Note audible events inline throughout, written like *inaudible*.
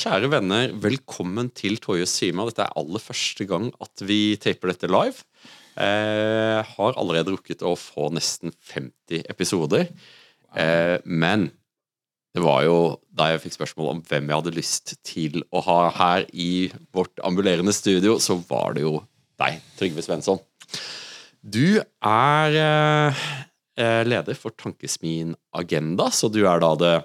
Kjære venner, velkommen til Toyes Sima. Dette er aller første gang at vi taper dette live. Eh, har allerede rukket å få nesten 50 episoder. Eh, men det var jo da jeg fikk spørsmål om hvem jeg hadde lyst til å ha her i vårt ambulerende studio, så var det jo deg, Trygve Svensson. Du er eh, eh leder for Tankesmien Agenda, så du er da det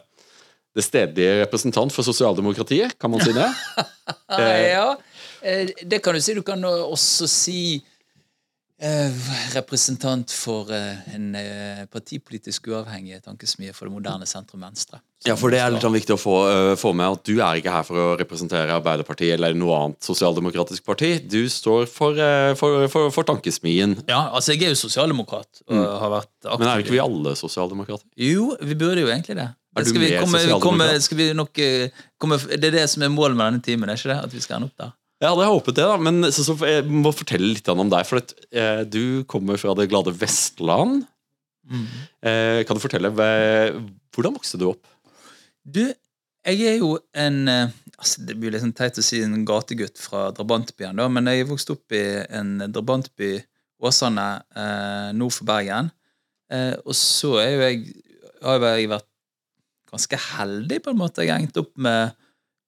det stedlige representant for sosialdemokratiet, kan man si det? *laughs* ja, eh, det kan du si. Du kan også si eh, representant for eh, en partipolitisk uavhengig tankesmie for det moderne sentrum-venstre. Ja, for det er litt sånn viktig å få, få, med at du er ikke her for å representere Arbeiderpartiet eller noe annet sosialdemokratisk parti. Du står for, for, for, for tankesmien. Ja, altså jeg er jo sosialdemokrat. og mm. har vært aktiv. Men er ikke vi alle sosialdemokrater? Jo, vi burde jo egentlig det. Er du mer komme, komme, skal vi nok eh, komme, Det er det som er målet med denne timen, er ikke det? At vi skal ende opp der? Ja, det har jeg håpet det, da. Men så, så jeg må fortelle litt om deg. For at, eh, du kommer fra det glade Vestland. Mm. Eh, kan du fortelle Hvordan vokste du opp? Du, jeg er jo en eh, altså Det blir litt sånn teit å si en gategutt fra drabantbyen, da, men jeg vokste opp i en drabantby, Åsane, eh, nord for Bergen. Eh, og så er jo jeg, har jeg vært ganske heldig, på en måte. Jeg endte opp med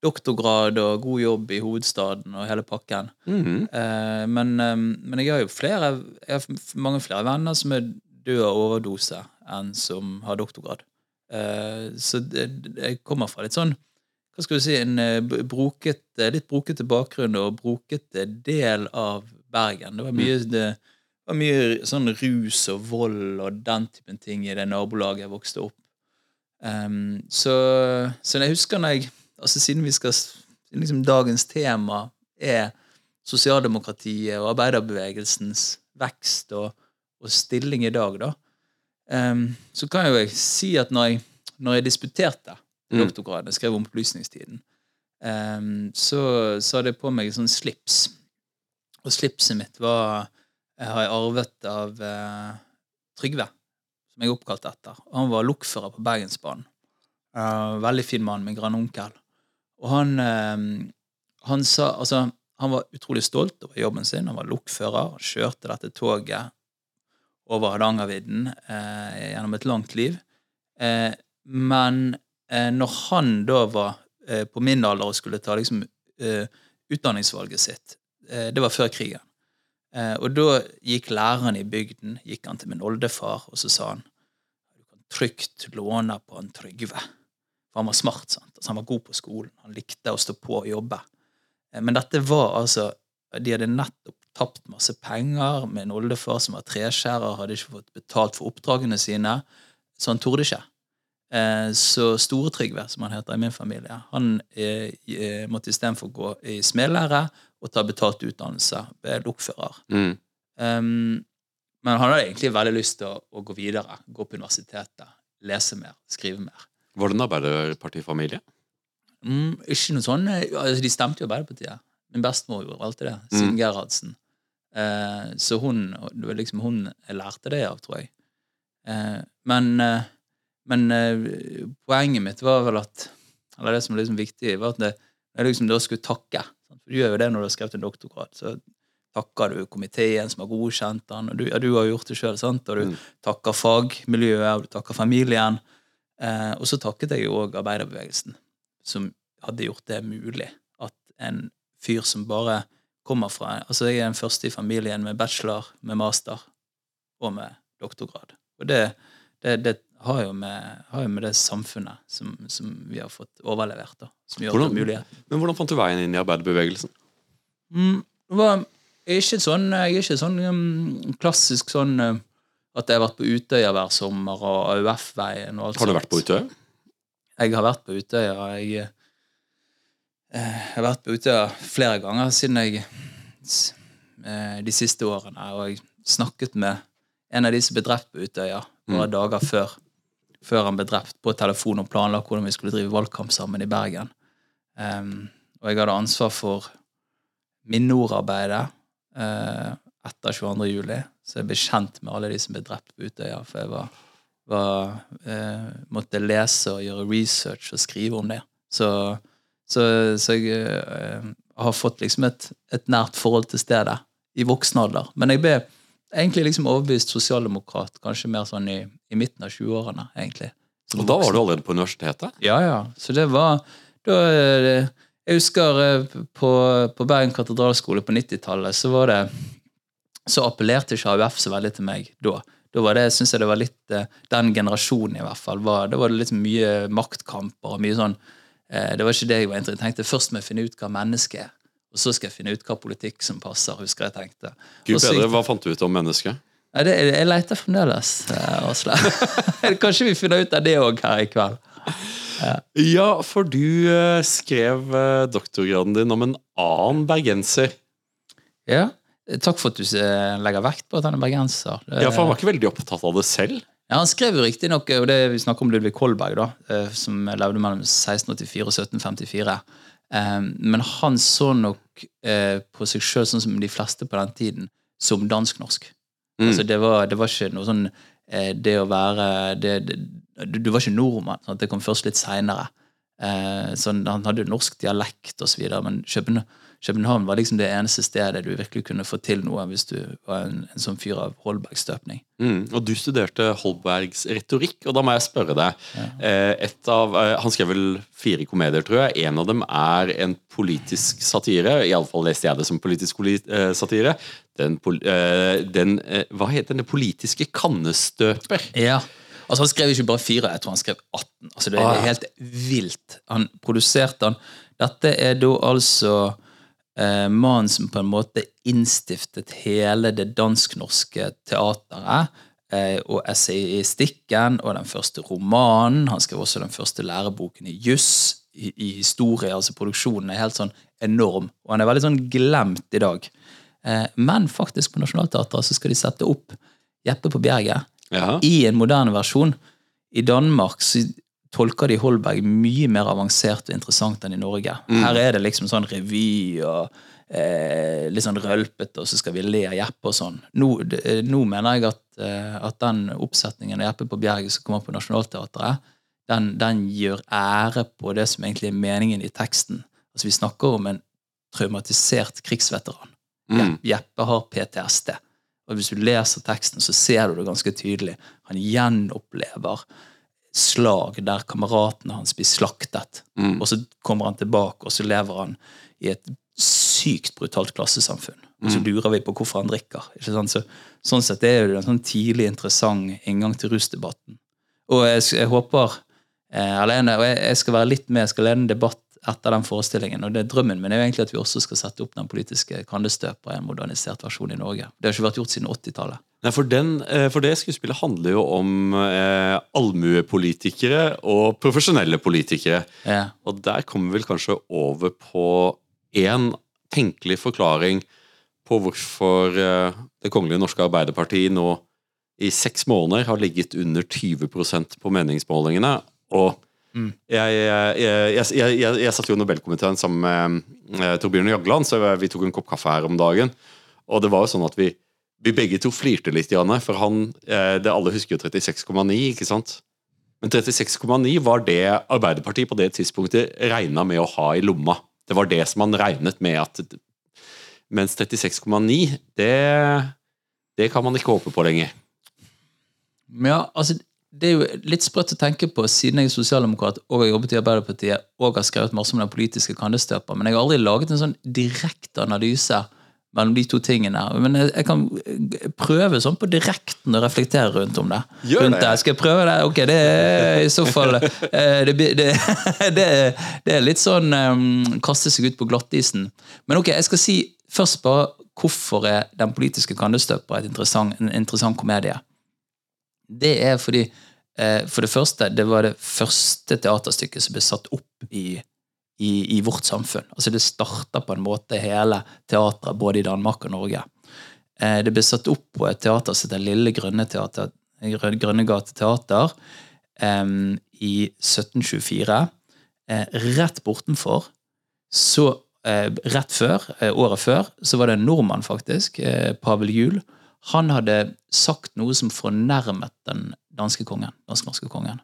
doktorgrad og god jobb i hovedstaden og hele pakken. Mm -hmm. eh, men, eh, men, jeg har jo flere Jeg har mange flere venner som er døde av overdose, enn som har doktorgrad. Eh, så det, jeg kommer fra litt sånn hva skal du si, en eh, litt brokete bakgrunn og brokete del av Bergen. Det var mye, mm. det var mye sånn rus og vold og den typen ting i det nabolaget jeg vokste opp. Um, så, så jeg husker når jeg altså Siden vi skal liksom dagens tema er sosialdemokratiet og arbeiderbevegelsens vekst og, og stilling i dag, da, um, så kan jo jeg si at når jeg, når jeg disputerte mm. doktorgraden, skrev om opplysningstiden, um, så, så hadde jeg på meg sånn slips. Og slipset mitt var jeg har jeg arvet av uh, Trygve som jeg er oppkalt etter. Han var lokfører på Bergensbanen. Uh, veldig fin mann med grandonkel. Og han, uh, han sa Altså, han var utrolig stolt over jobben sin. Han var lokfører. Han kjørte dette toget over Hardangervidden uh, gjennom et langt liv. men når han da var på min alder og skulle ta liksom, utdanningsvalget sitt Det var før krigen. Eh, og da gikk læreren i bygden gikk han til min oldefar, og så sa han du kan trygt låne på en Trygve. For han var smart. sant? Altså, han var god på skolen. Han likte å stå på og jobbe. Eh, men dette var altså De hadde nettopp tapt masse penger. Min oldefar, som var treskjærer, hadde ikke fått betalt for oppdragene sine, så han torde ikke. Eh, så Store-Trygve, som han heter i min familie, han måtte istedenfor gå i smedlære og ta betalt utdannelse ved lokfører. Mm. Um, men han hadde egentlig veldig lyst til å, å, gå videre, gå på universitetet, lese mer, skrive mer. Var det en arbeiderpartifamilie? Mm, ikke noe sånn, altså, De stemte jo Arbeiderpartiet. Min bestemor gjorde alltid det. Siden mm. Gerhardsen. Uh, så hun, liksom hun lærte det av, tror jeg. Uh, men, uh, men poenget mitt var vel at Eller det som er liksom viktig, var at det, jeg liksom da skulle takke du gjør jo det når du har skrevet en doktorgrad. Så takker du komiteen som har godkjent den, og du, ja, du har gjort det sjøl, og du mm. takker fagmiljøet, og du takker familien. Eh, og så takket jeg jo òg arbeiderbevegelsen, som hadde gjort det mulig. At en fyr som bare kommer fra Altså, jeg er den første i familien med bachelor, med master og med doktorgrad. Og det, det, det har, jo med, har, jo med, det samfunnet som, som vi har fått overlevert. da som gjør hvordan, det mulig. Men hvordan fant du veien inn i arbeiderbevegelsen? Mm, var, jeg er ikke sånn, jeg er ikke sånn um, klassisk sånn uh, at jeg har vært på Utøya hver sommer og AUF-veien og alt sånt. Har du vært på Utøya? Jeg har vært på Utøya. Jeg, uh, har vært på Utøya flere ganger siden jeg uh, de siste årene. Og jeg snakket med en av de som ble drept på Utøya noen mm. dager før, før han ble drept, på telefon og planla hvordan vi skulle drive valgkamp sammen i Bergen. Um, og jeg hadde ansvar for minneordarbeidet uh, etter 22. juli, så jeg ble kjent med alle de som ble drept på Utøya. For jeg var, var, uh, måtte lese og gjøre research og skrive om det. Så, Så, så jeg uh, har fått liksom et, et nært forhold til stedet i voksen alder. Men jeg ble egentlig liksom overbevist sosialdemokrat kanskje mer sånn i, i midten av 20-årene. egentlig. Og da var du allerede på universitetet? Ja, ja. Så det var da, eh, Jeg husker eh, på, på Bergen katedralskole på 90-tallet, så var det Så appellerte ikke AUF så veldig til meg da. Da var det, synes jeg det var litt eh, Den generasjonen, i hvert fall. Var, da var det litt mye maktkamper og mye sånn eh, Det var ikke det jeg var interessert i. Tenkte først må jeg finne ut hva mennesket er. Og så skal jeg finne ut hva politikk som passer. husker jeg tenkte. Gud bedre, Hva fant du ut om mennesket? Ja, det, jeg leter fremdeles, eh, Asle. *laughs* *laughs* Kanskje vi finner ut av det òg her i kveld. Ja, for du eh, skrev eh, doktorgraden din om en annen bergenser. Ja, Takk for at du eh, legger vekt på at han er bergenser. Ja, For han var ikke veldig opptatt av det selv? Ja, Han skrev jo riktignok Vi snakker om Ludvig Kolberg, da, eh, som levde mellom 1684 og 1754. Eh, Men han så nok eh, på seg sjøl, sånn som de fleste på den tiden, som dansk-norsk. Mm. Altså, det, var, det var ikke noe sånn eh, Det å være det, det, du, var ikke nordmann. Sant? Det kom først litt seinere. Eh, sånn, han hadde jo norsk dialekt osv., men København, København var liksom det eneste stedet du virkelig kunne få til noe hvis du var en, en sånn fyr av Holbergs støpning. Mm. Og du studerte Holbergs retorikk, og da må jeg spørre deg. Ja. et av, eh, han skrev vel fire komedier, tror jeg. En av dem er en politisk satire. Iallfall leste jeg det som politisk eh, satire. Den, eh, den eh, Hva heter den? Det politiske kannestøper. Ja. Altså Han skrev ikke bare fire, jeg tror han skrev 18. Altså Det er Ah. helt vilt. Han produserte han. Dette er da altså eh, mannen som på en måte innstiftet hele det dansk-norske teateret. Eh, og essayistikken og den første romanen. Han skrev også den første læreboken i juss. I, I historie. altså Produksjonen er helt sånn enorm. Og han er veldig sånn glemt i dag. Eh, men faktisk på Nationaltheatret så skal de sette opp Jeppe på Bjerget Ja. i en moderne versjon. I Danmark så tolker de Holberg mye mer avansert og interessant enn i Norge. Her er det liksom sånn revy og eh, litt sånn rølpete, og så skal vi le av Jeppe og sånn. Nå, eh, nå mener jeg at, eh, at den oppsetningen av Jeppe på Bjerget som kommer på Nationaltheatret, den, den gjør ære på det som egentlig er meningen i teksten. Altså Vi snakker om en traumatisert krigsveteran. Mm. Jeppe har PTSD. Og hvis du leser teksten, så ser du det ganske tydelig. Han gjenopplever slag der kameratene hans blir slaktet. Mm. Og så kommer han tilbake, og så lever han i et sykt brutalt klassesamfunn. Og så lurer vi på hvorfor han drikker. Så, sånn sett er det en sånn tidlig interessant inngang til rusdebatten. Og jeg, jeg håper eh, alene, og jeg, jeg skal være litt med, jeg skal lede en debatt etter den forestillingen. Og det er drømmen min er jo egentlig at vi også skal sette opp den politiske kandestøper i en modernisert versjon i Norge. Det har ikke vært gjort siden 80-tallet. Nei, for, den, eh, for det skuespillet handler jo om eh, allmuepolitikere og profesjonelle politikere. Ja. Og der kommer vi vel kanskje over på én tenkelig forklaring på hvorfor eh, Det kongelige norske Arbeiderparti nå i seks måneder har ligget under 20% på meningsmålingene. Og Mm. jeg, jeg, jeg, jeg, jeg satt jo i Nobelkomiteen sammen med eh, Torbjørn Jagland, så vi tok en kopp kaffe her om dagen. Og det var jo sånn at vi, vi begge to flirte litt, Janne, for han eh, det Alle husker jo 36,9, ikke sant? Men 36,9 var det Arbeiderpartiet på det tidspunktet regna med å ha i lomma. Det var det som man regnet med at Mens 36,9, det, det kan man ikke håpe på lenger. Men ja, altså, det er jo litt sprøtt å tenke på, siden jeg er sosialdemokrat og har jobbet i Arbeiderpartiet og har skrevet masse om den politiske kandestøper, men jeg har aldri laget en sånn direkte analyse mellom de to tingene. Men jeg, jeg kan prøve sånn på direkten å reflektere rundt om det. Gjør det. Skal jeg prøve det? Ok, det er i så fall eh, Det, det, *laughs* det, det er litt sånn um, kaste seg ut på glattisen. Men ok, jeg skal si først bare hvorfor er Den politiske kandestøper et interessant, en interessant komedie. Det er fordi eh, For det første, det var det første teaterstykket som ble satt opp i, i, i vårt samfunn. Altså Det starta på en måte hele teatret, både i Danmark og Norge. Eh, det ble satt opp på et teater som heter Lille Grønne Teater, Grønnegate Teater eh, i 1724. Eh, rett bortenfor så eh, Rett før, eh, året før, så var det en nordmann, faktisk, Pavel Juel. Han hadde sagt noe som fornærmet den danske kongen. dansk-norske kongen.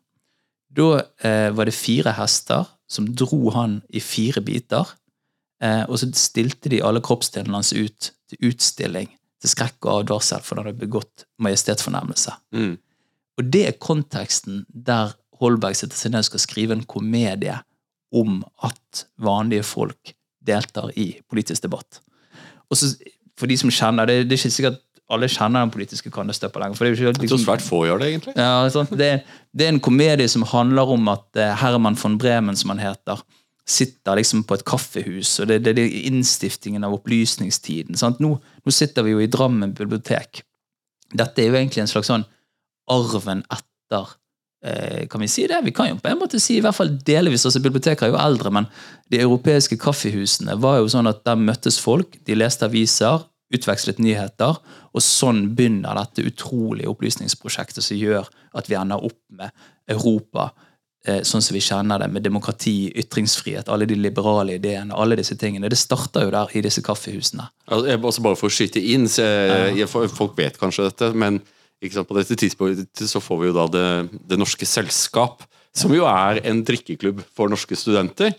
Da eh, var det fire hester som dro han i fire biter. Eh, og så stilte de alle kroppsdelene hans ut til utstilling til skrekk og advarsel for han hadde begått majestetsfornærmelse. Mm. Og det er konteksten der Holberg sitter seg ned og skal skrive en komedie om at vanlige folk deltar i politisk debatt. Og så, for de som kjenner, Det, det er ikke sikkert alle kjenner den politiske kannestøppa lenger. for det er jo ikke, Jeg tror svært få gjør det, egentlig. ja, sant? Det, det er en komedie som handler om at eh, Herman von Bremen, som han heter, sitter liksom på et kaffehus, og det, det, er innstiftingen av opplysningstiden. Nå, nå sitter vi jo i Drammen bibliotek. Dette er jo egentlig en slags sånn arven etter eh, Kan vi si det? Vi kan jo på en måte si i hvert fall delvis. altså Biblioteker er jo eldre, men de europeiske kaffehusene var jo sånn at der møttes folk, de leste aviser, utvekslet nyheter, og sånn begynner dette utrolige opplysningsprosjektet som gjør at vi ender opp med Europa eh, sånn som vi kjenner det, med demokrati, ytringsfrihet, alle de liberale ideene, alle disse tingene. Det starter jo der i disse kaffehusene. Altså, bare for å skyte inn, jeg, folk vet kanskje dette, men sant, på dette tidspunktet så får vi jo da det, det Norske Selskap, som jo er en drikkeklubb for norske studenter.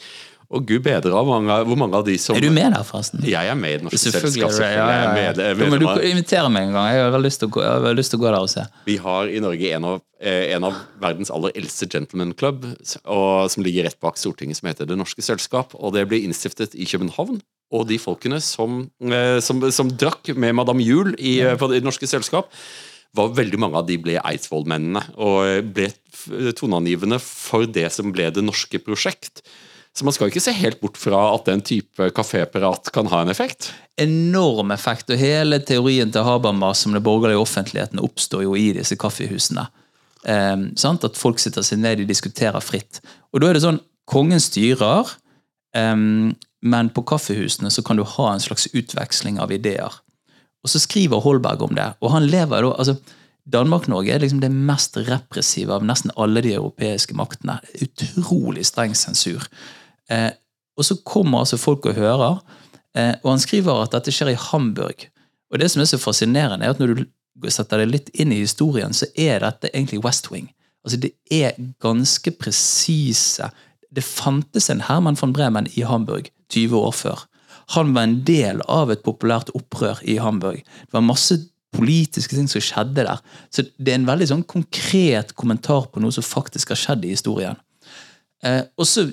Og gud bedre av mange, hvor mange av de som Er du med der, forresten? Jeg er med i Det Norske selskapet. Selskap. du. Ja, ja, ja. selvfølgelig. Jeg er med- du invitere meg en gang. Jeg har lyst til å gå, til å der og se. Vi har i Norge en av, eh, en av verdens aller eldste gentleman club, og, som ligger rett bak Stortinget, som heter Det Norske Selskap. Og det ble innstiftet i København. Og de folkene som, eh, som, som drakk med Madame Juel i, eh, på Det Norske Selskap, var veldig mange av de ble Eidsvoll-mennene. Og ble toneangivende for det som ble det norske prosjekt. Så man skal ikke se helt bort fra at den type kafépirat kan ha en effekt. Enorm effekt, og hele teorien til Habermas som den borgerlige offentligheten oppstår jo i disse kaffehusene. Eh, sant? At folk sitter seg ned, de diskuterer fritt. Og da er det sånn, kongen styrer, eh, men på kaffehusene så kan du ha en slags utveksling av ideer. Og så skriver Holberg om det, og han lever da altså, Danmark-Norge er liksom det mest repressive av nesten alle de europeiske maktene. Utrolig streng sensur. Eh, og så kommer altså folk og hører, eh, og han skriver at dette skjer i Hamburg. Og det som er så fascinerende, er at når du setter deg litt inn i historien, så er dette egentlig West Wing. Altså Det er ganske presise Det fantes en Herman von Bremen i Hamburg 20 år før. Han var en del av et populært opprør i Hamburg. Det var masse politiske ting som skjedde der. Så det er en veldig sånn konkret kommentar på noe som faktisk har skjedd i historien. Eh, og så,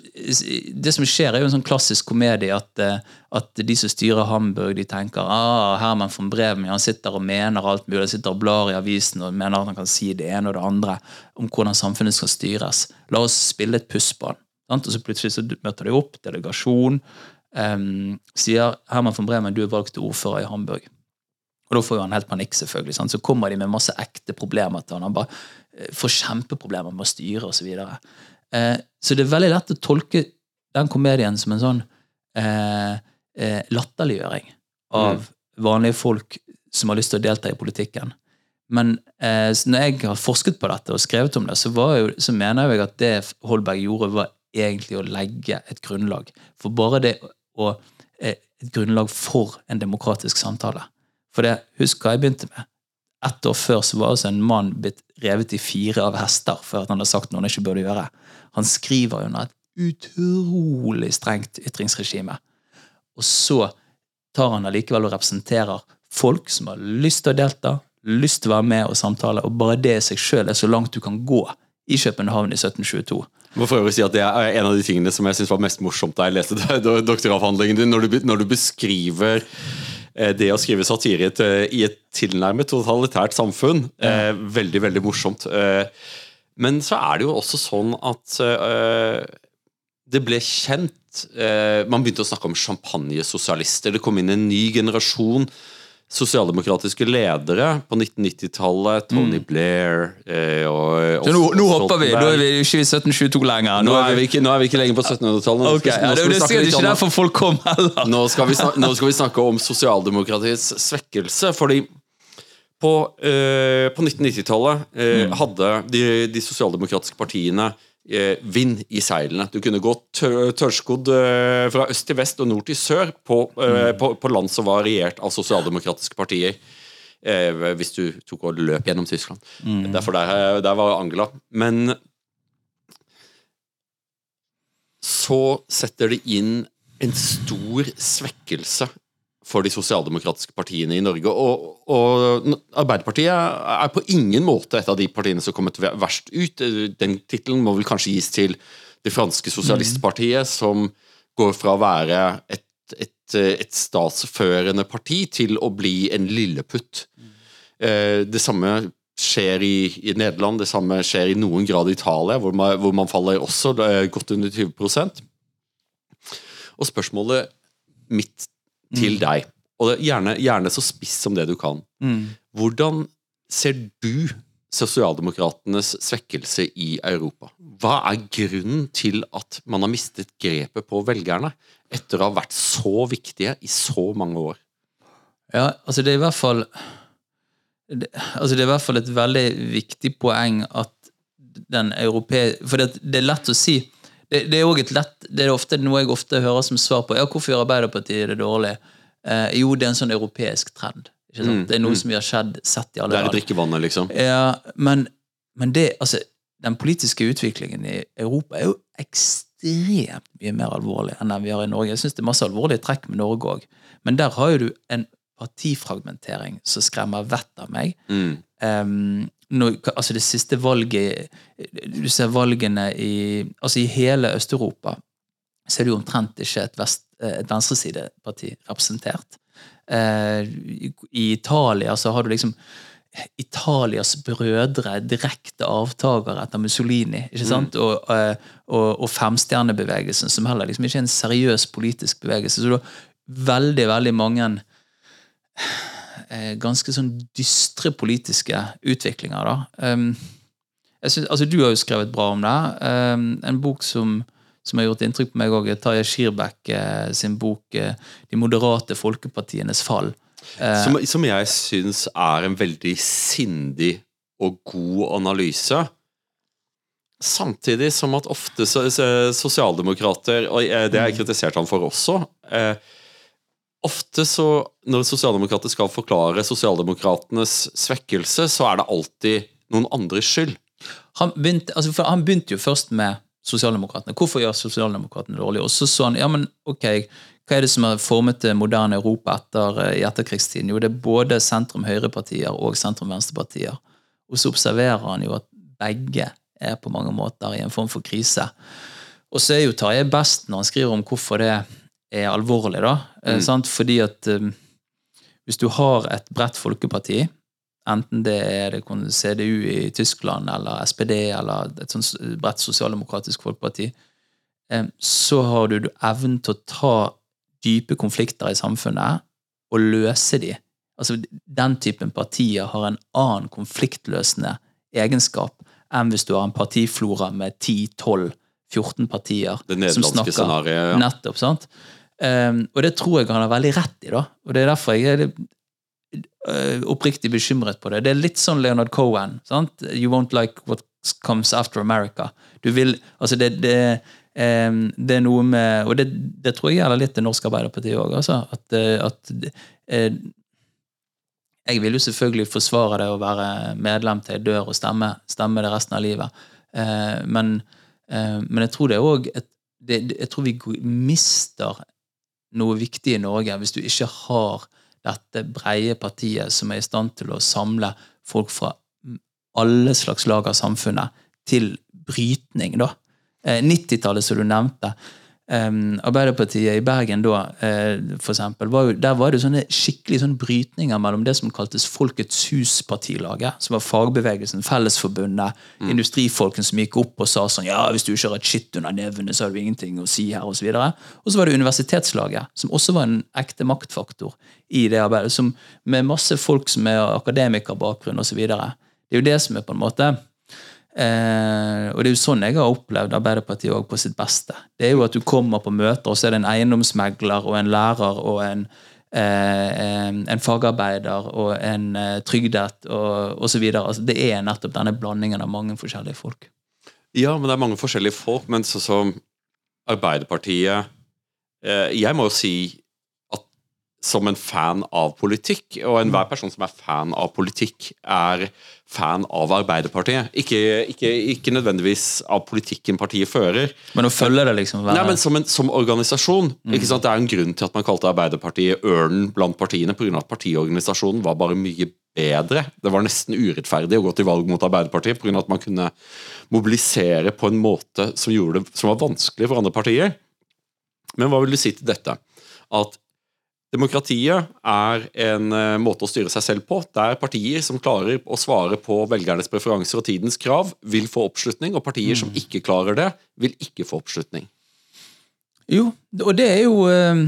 Det som skjer, er jo en sånn klassisk komedie at, eh, at de som styrer Hamburg, de tenker ah, Herman von Bremen han sitter og mener alt mulig, han sitter og blar i avisen og mener at han kan si det ene og det andre om hvordan samfunnet skal styres. La oss spille et puss på han. Og så plutselig så møter de opp, delegasjon, eh, sier Herman von Bremen du er valgt til ordfører i Hamburg. Og da får jo han helt panikk, selvfølgelig. Sant? Så kommer de med masse ekte problemer til han. Han bare eh, får kjempeproblemer med å styre osv. Så, videre. Eh, så det er veldig lett å tolke den komedien som en sånn eh, eh, latterliggjøring av vanlige folk som har lyst til å delta i politikken. Men eh, når jeg har forsket på dette og skrevet om det, så, jo, så mener jeg at det Holberg gjorde, var egentlig å legge et grunnlag. For bare det å eh, Et grunnlag for en demokratisk samtale. For det, husk hva jeg begynte med. Ett år før så var altså en mann blitt revet i fire av hester for at han hadde sagt noe han ikke burde gjøre. Han skriver under et utrolig strengt ytringsregime. Og så tar han allikevel og representerer folk som har lyst til å delta, lyst til å være med og samtale, og bare det i seg sjøl er så langt du kan gå i København i 1722. Må for øvrig si at Det er en av de tingene som jeg synes var mest morsomt da jeg leste *laughs* doktoravhandlingen din. Når du, når du beskriver eh, det å skrive satire i et, i et tilnærmet totalitært samfunn. Eh, veldig, veldig morsomt. Eh, men så er det jo også sånn at eh, det ble kjent eh, Man begynte å snakke om champagnesosialister. Det kom inn en ny generasjon sosialdemokratiske ledere på 1990-tallet. Tony Blair eh, og, Mm. Så nå, nå hopper vi. Nå er vi ikke i 1722 lenger. Nå er vi ikke, nå er vi ikke lenger på 1700-tallet. Nå ja, det, er sikkert ikke derfor folk kom heller. nå skal, vi snakke, nå skal vi snakke om sosialdemokratiets svekkelse. Fordi på, eh, på 1990-tallet eh, hadde de, de sosialdemokratiske partiene eh, vind i seilene. Du kunne gå tørrskodd eh, fra øst til vest og nord til sør på, eh, på, på land som var regjert av sosialdemokratiske partier. Eh, hvis du tok og løp gjennom Tyskland. Derfor der, der var Angela. Men så setter det inn en stor svekkelse for de sosialdemokratiske partiene i Norge. Og, og Arbeiderpartiet er på ingen måte et av de partiene som kommer verst ut. Den tittelen må vel kanskje gis til det franske sosialistpartiet, som går fra å være et, et, et statsførende parti til å bli en lilleputt. Eh, det samme skjer i, i, Nederland, det samme skjer i noen grad i Italia, hvor man, hvor man faller også godt under 20% Og spørsmålet mitt til mm. deg, og gjerne, gjerne, så spiss som det du kan, mm. hvordan ser du sosialdemokratenes svekkelse i Europa? Hva er grunnen til at man har mistet grepet på velgerne etter å ha vært så viktige i så mange år? Ja, altså det er i hvert fall det, altså det er i hvert fall et veldig viktig poeng at den europeiske For det, det, er lett å si det, det, er et lett, det er ofte noe jeg ofte hører som svar på ja, hvorfor gjør Arbeiderpartiet det dårlig. Eh, jo, det er en sånn europeisk trend. Mm, det er noe mm. som vi har skjedd, sett i alle land. Det er drikkevannet, liksom. Ja, men, men det, altså, den politiske utviklingen i Europa er jo ekstremt mye mer alvorlig enn den vi har i Norge. Jeg syns det er masse alvorlige trekk med Norge òg, men der har jo du en partifragmentering som skremmer vettet av meg. Mm. Um, når, altså det siste valget Du ser valgene i altså i hele Øst-Europa så er det jo omtrent ikke et, vest, et venstresideparti representert. Eh, I Italia så har du liksom Italias brødre, direkte avtakere etter Mussolini. ikke sant? Mm. Og, eh, og, og femstjernebevegelsen, som heller liksom ikke er en seriøs politisk bevegelse. Så du har veldig, veldig mange eh, ganske sånn dystre politiske utviklinger. da. Um, synes, altså Du har jo skrevet bra om det. Um, en bok som som har gjort inntrykk på meg òg, Tarjei Skirbekk eh, sin bok eh, 'De moderate folkepartienes fall'. Eh, som, som jeg syns er en veldig sindig og god analyse. Samtidig som at ofte sosialdemokrater, og det har jeg kritisert han for også Ofte så, når sosialdemokrater skal forklare sosialdemokratenes svekkelse, så er det alltid noen andres skyld. Han begynte, altså han begynte jo først med sosialdemokratene. Hvorfor gjør sosialdemokratene dårlig? Og så så han ja, men ok, hva er det som har formet det moderne Europa etter, eh, i etterkrigstiden? Jo, det er både sentrum-høyrepartier og sentrum-venstrepartier. Og så observerer han jo at begge er på mange måter i en form for krise. Og så er jo Tarjei best når han skriver om hvorfor det er alvorlig. da, eh, mm. Fordi at um, hvis du har et bredt folkeparti Enten det er det CDU i Tyskland eller SPD eller et sånt bredt sosialdemokratisk folkeparti, så har du evnen til å ta dype konflikter i samfunnet og løse de. Altså, Den typen partier har en annen konfliktløsende egenskap enn hvis du har en partiflora med 10-12-14 partier som snakker scenariet, ja. nettopp. sant? Um, og det tror jeg han har veldig rett i. da, og Det er derfor jeg er uh, oppriktig bekymret på det. Det er litt sånn Leonard Cohen. sant? You won't like what comes after America. Du vil, altså det, det, um, det er noe med Og det, det, tror jeg gjelder litt det norske Arbeiderpartiet òg. Altså, at, eh, at uh, jeg vil jo selvfølgelig forsvare det å være medlem til jeg dør og stemme, stemme det resten av livet. Uh, men, men, jeg tror det er òg Jeg tror vi mister noe viktig i Norge hvis du ikke har dette breie partiet som er i stand til å samle folk fra alle slags lag av samfunnet til brytning. da. 90-tallet, eh, som du nevnte, Um, Arbeiderpartiet i Bergen da, uh, for eksempel, var jo, der var det sånne skikkelig sånne brytninger mellom det som kaltes Folkets Hus-partilaget, som var fagbevegelsen, Fellesforbundet, mm. industrifolken som gikk opp og sa sånn ja, hvis du ikke har et skitt under nevene, så har du ingenting å si her, osv. Og, og så var det Universitetslaget, som også var en ekte maktfaktor i det arbeidet, som, med masse folk som er akademikerbakgrunn osv. Det er jo det som er på en måte Eh, og det er jo sånn jeg har opplevd Arbeiderpartiet også på sitt beste. Det er jo at du kommer på møter, og så er det en eiendomsmegler og en lærer og en, eh, en fagarbeider og en eh, trygdet og osv. Altså, det er nettopp denne blandingen av mange forskjellige folk. Ja, men det er mange forskjellige folk, men sånn som Arbeiderpartiet eh, Jeg må jo si som en fan av politikk. Og enhver person som er fan av politikk, er fan av Arbeiderpartiet. Ikke, ikke, ikke nødvendigvis av politikken partiet fører. Men å følge det, liksom? Nei, men som, en, som organisasjon. Mm. Det er en grunn til at man kalte Arbeiderpartiet ørnen blant partiene, pga. at partiorganisasjonen var bare mye bedre. Det var nesten urettferdig å gå til valg mot Arbeiderpartiet pga. at man kunne mobilisere på en måte som, det, som var vanskelig for andre partier. Men hva vil du si til dette? At Demokratiet er en uh, måte å styre seg selv på, der partier som klarer å svare på velgernes preferanser og tidens krav, vil få oppslutning, og partier mm. som ikke klarer det, vil ikke få oppslutning. Jo, og det er jo uh,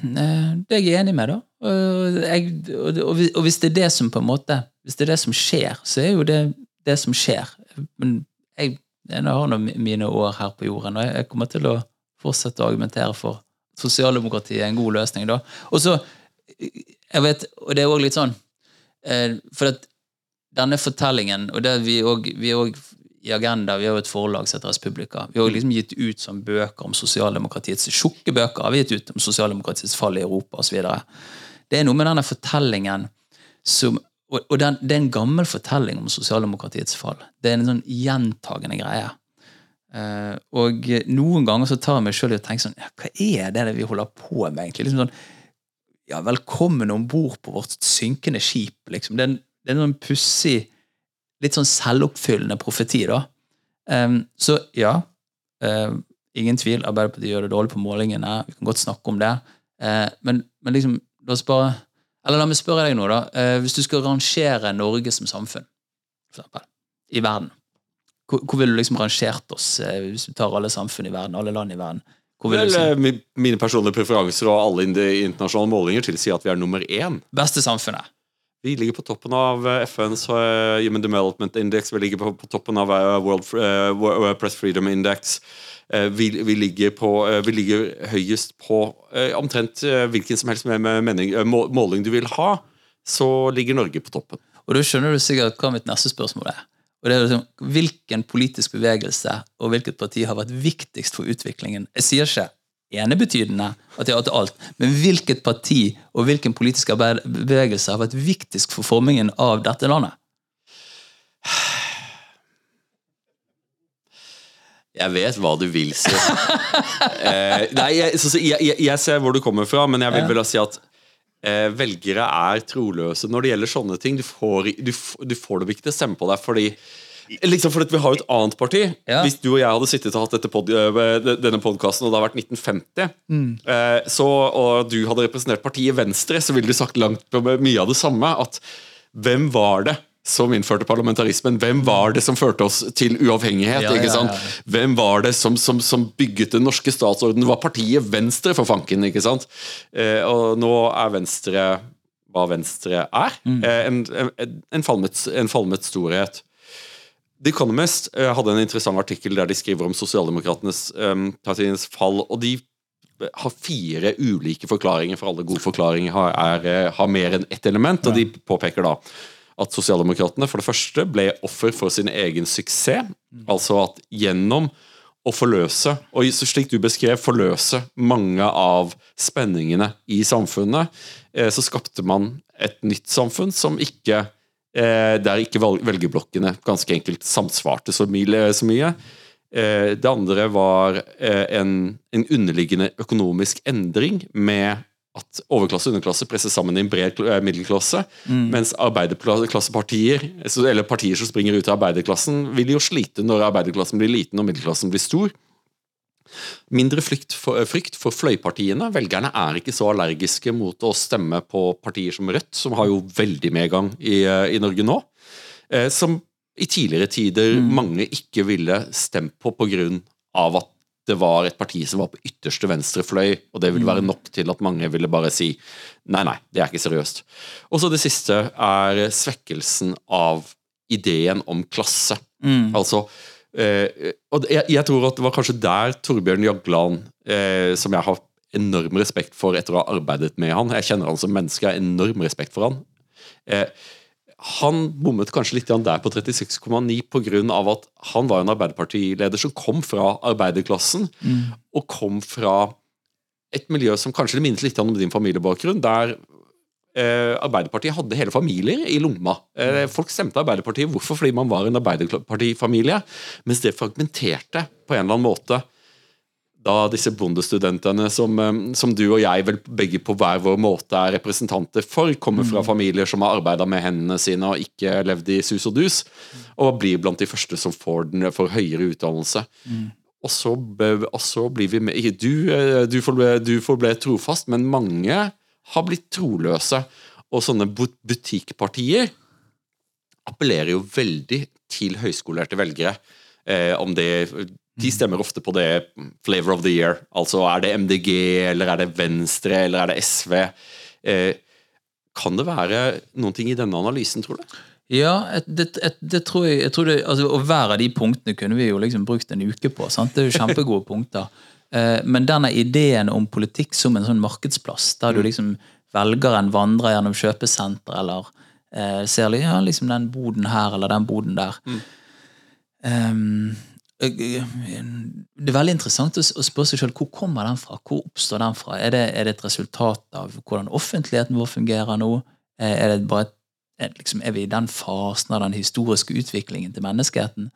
Det er jeg enig med, da. Og, hvis det er det som på en måte Hvis det er det som skjer, så er jo det det som skjer. Men jeg, jeg har nå mine år her på jorden, og jeg kommer til å fortsette å argumentere for sosialdemokratiet er en god løsning, da. Og så, jeg vet, og det er òg litt sånn eh, For at denne fortellingen, og det vi òg i Agenda vi har jo et forlag som heter Respublika. Vi har liksom gitt ut som bøker om sosialdemokratiets tjukke bøker har vi gitt ut om sosialdemokratiets fall i Europa osv. Det er noe med denne fortellingen som Og, og den, det er en gammel fortelling om sosialdemokratiets fall. Det er en sånn gjentagende greie. Uh, og noen ganger så tar jeg meg sjøl i å tenke sånn ja, Hva er det vi holder på med, egentlig? Liksom sånn, ja, Velkommen om bord på vårt synkende skip. liksom. Det er en, det er en sånn pussig, litt sånn selvoppfyllende profeti, da. Um, så ja, uh, ingen tvil, Arbeiderpartiet gjør det dårlig på målingene. Vi kan godt snakke om det. Uh, men, men, liksom, la oss bare Eller la meg spørre deg nå, da. hvis du skal rangere Norge som samfunn, for eksempel, i verden hvor, hvor ville du liksom rangert oss, eh, hvis du tar alle samfunn i verden, alle land i verden? Vel, liksom? Mine personlige preferanser og alle internasjonale målinger tilsier at vi er nummer én. Beste samfunnet? Vi ligger på toppen av eh, FNs uh, Human Development Index, vi ligger på, på toppen av uh, World uh, Press Freedom Index. Vi, vi, ligger på, vi, ligger høyest på omtrent hvilken som helst mening, måling du vil ha, så ligger Norge på toppen. Og da skjønner du sikkert hva mitt neste spørsmål er. Og det er liksom, Hvilken politisk bevegelse og hvilket parti har vært viktigst for utviklingen? Jeg sier ikke enebetydende at de har hatt alt, men hvilket parti og hvilken politisk bevegelse har vært viktigst for formingen av dette landet? Jeg vet hva du vil si. *laughs* eh, nei, jeg, så, jeg, jeg, jeg, ser hvor du kommer fra, men jeg vil vel si at eh, velgere er troløse når det gjelder sånne ting. Du får, du, du får dem ikke til å stemme på deg fordi Liksom fordi Vi har jo et annet parti. Ja. Hvis du og jeg hadde sittet og hatt pod eh, denne podkasten, og det hadde vært 1950, mm. eh, så, og du hadde representert partiet Venstre, så ville du sagt langt på mye av det samme. At hvem var det som innførte parlamentarismen. Hvem var det som førte oss til uavhengighet? Ja, ikke sant? Ja, ja, Hvem var det som, som, som, bygget den norske statsordenen? Var partiet Venstre, for fanken. ikke sant? Eh, og nå er Venstre hva Venstre er. Mm. Eh, en, en, en, falmet, en, falmet, storhet. The Economist eh, hadde en interessant artikkel der de skriver om sosialdemokratenes eh, fall. og de har fire ulike forklaringer, for alle gode forklaringer har, er, har mer enn ett element. og de påpeker da at sosialdemokratene for det første ble offer for sin egen suksess. Altså at gjennom å forløse, og slik du beskrev, forløse mange av spenningene i samfunnet, eh, så skapte man et nytt samfunn som ikke eh, Der ikke velgerblokkene ganske enkelt samsvarte så mye. Eh, det andre var en, en underliggende økonomisk endring med at overklasse og underklasse presses sammen i en bred eh, middelklasse. Mm. Mens arbeiderklassepartier, eller partier som springer ut av arbeiderklassen, vil jo slite når arbeiderklassen blir liten og middelklassen blir stor. Mindre for, eh, frykt for fløypartiene. Velgerne er ikke så allergiske mot å stemme på partier som Rødt, som har jo veldig medgang i, eh, i Norge nå. Som i tidligere tider mm. mange ikke ville stemt på pga. at det var et parti som var på ytterste venstre fløy, og det ville være mm. nok til at mange ville bare si nei, nei, det er ikke seriøst. Og så det siste er svekkelsen av ideen om klasse. Mm. Altså eh, Og jeg, jeg, tror at det var kanskje der Torbjørn Jagland, eh, som jeg har enorm respekt for etter å ha arbeidet med han Jeg kjenner han som menneske, jeg har enorm respekt for han. Eh, han bommet kanskje litt der på 36,9 pga. at han var en Arbeiderpartileder som kom fra arbeiderklassen, mm. og kom fra et miljø som kanskje minnet litt om din familiebakgrunn, der eh, Arbeiderpartiet hadde hele familier i lomma. Eh, folk stemte Arbeiderpartiet. Hvorfor? Fordi man var en Arbeiderpartifamilie. Mens det fragmenterte på en eller annen måte da disse bondestudentene som, eh, som, du og jeg vel begge på hver vår måte er representanter for, kommer fra mm. familier som har arbeida med hendene sine og ikke levd i sus og dus, og blir blant de første som får, den, får høyere utdannelse. Mm. Og, så, og, så, blir vi med Du, eh, du, forble, du forble trofast, men mange har blitt troløse. Og sånne butikkpartier appellerer jo veldig til høyskolerte velgere. Eh, om det de stemmer ofte på det flavor of the year. Altså er det MDG, eller er det Venstre, eller er det SV? Eh, kan det være noen ting i denne analysen, tror du? Ja, det, det, det tror jeg, jeg tror det, altså, Og hver av de punktene kunne vi jo liksom brukt en uke på. Sant? Det er jo kjempegode *laughs* punkter. Eh, men denne ideen om politikk som en sånn markedsplass, der du mm. liksom velger en vandrer gjennom kjøpesenter, eller eh, ser ja, liksom den boden her eller den boden der. Mm. Um, det er veldig interessant å spørre seg selv hvor kommer den fra. Hvor oppstår den fra? Er det, er det et resultat av hvordan offentligheten vår fungerer nå? Er, det bare et, liksom, er vi i den fasen av den historiske utviklingen til menneskeheten?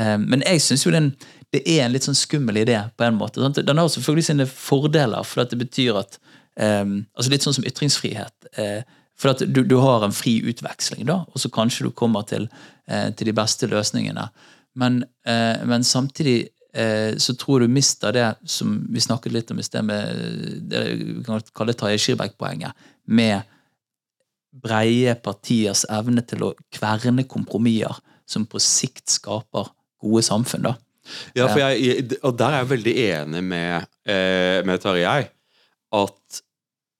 Men jeg syns jo den, det er en litt sånn skummel idé, på en måte. Den har selvfølgelig sine fordeler, for det betyr at altså Litt sånn som ytringsfrihet. For at du, du har en fri utveksling, da, og så kanskje du kommer til, eh, til de beste løsningene. Men, eh, men samtidig eh, så tror du mister det som vi snakket litt om i sted, med det vi kan kalle Tarjei Skirbekk-poenget, med breie partiers evne til å kverne kompromisser som på sikt skaper gode samfunn. da. Ja, for jeg, og der er jeg veldig enig med, eh, med Tarjei. At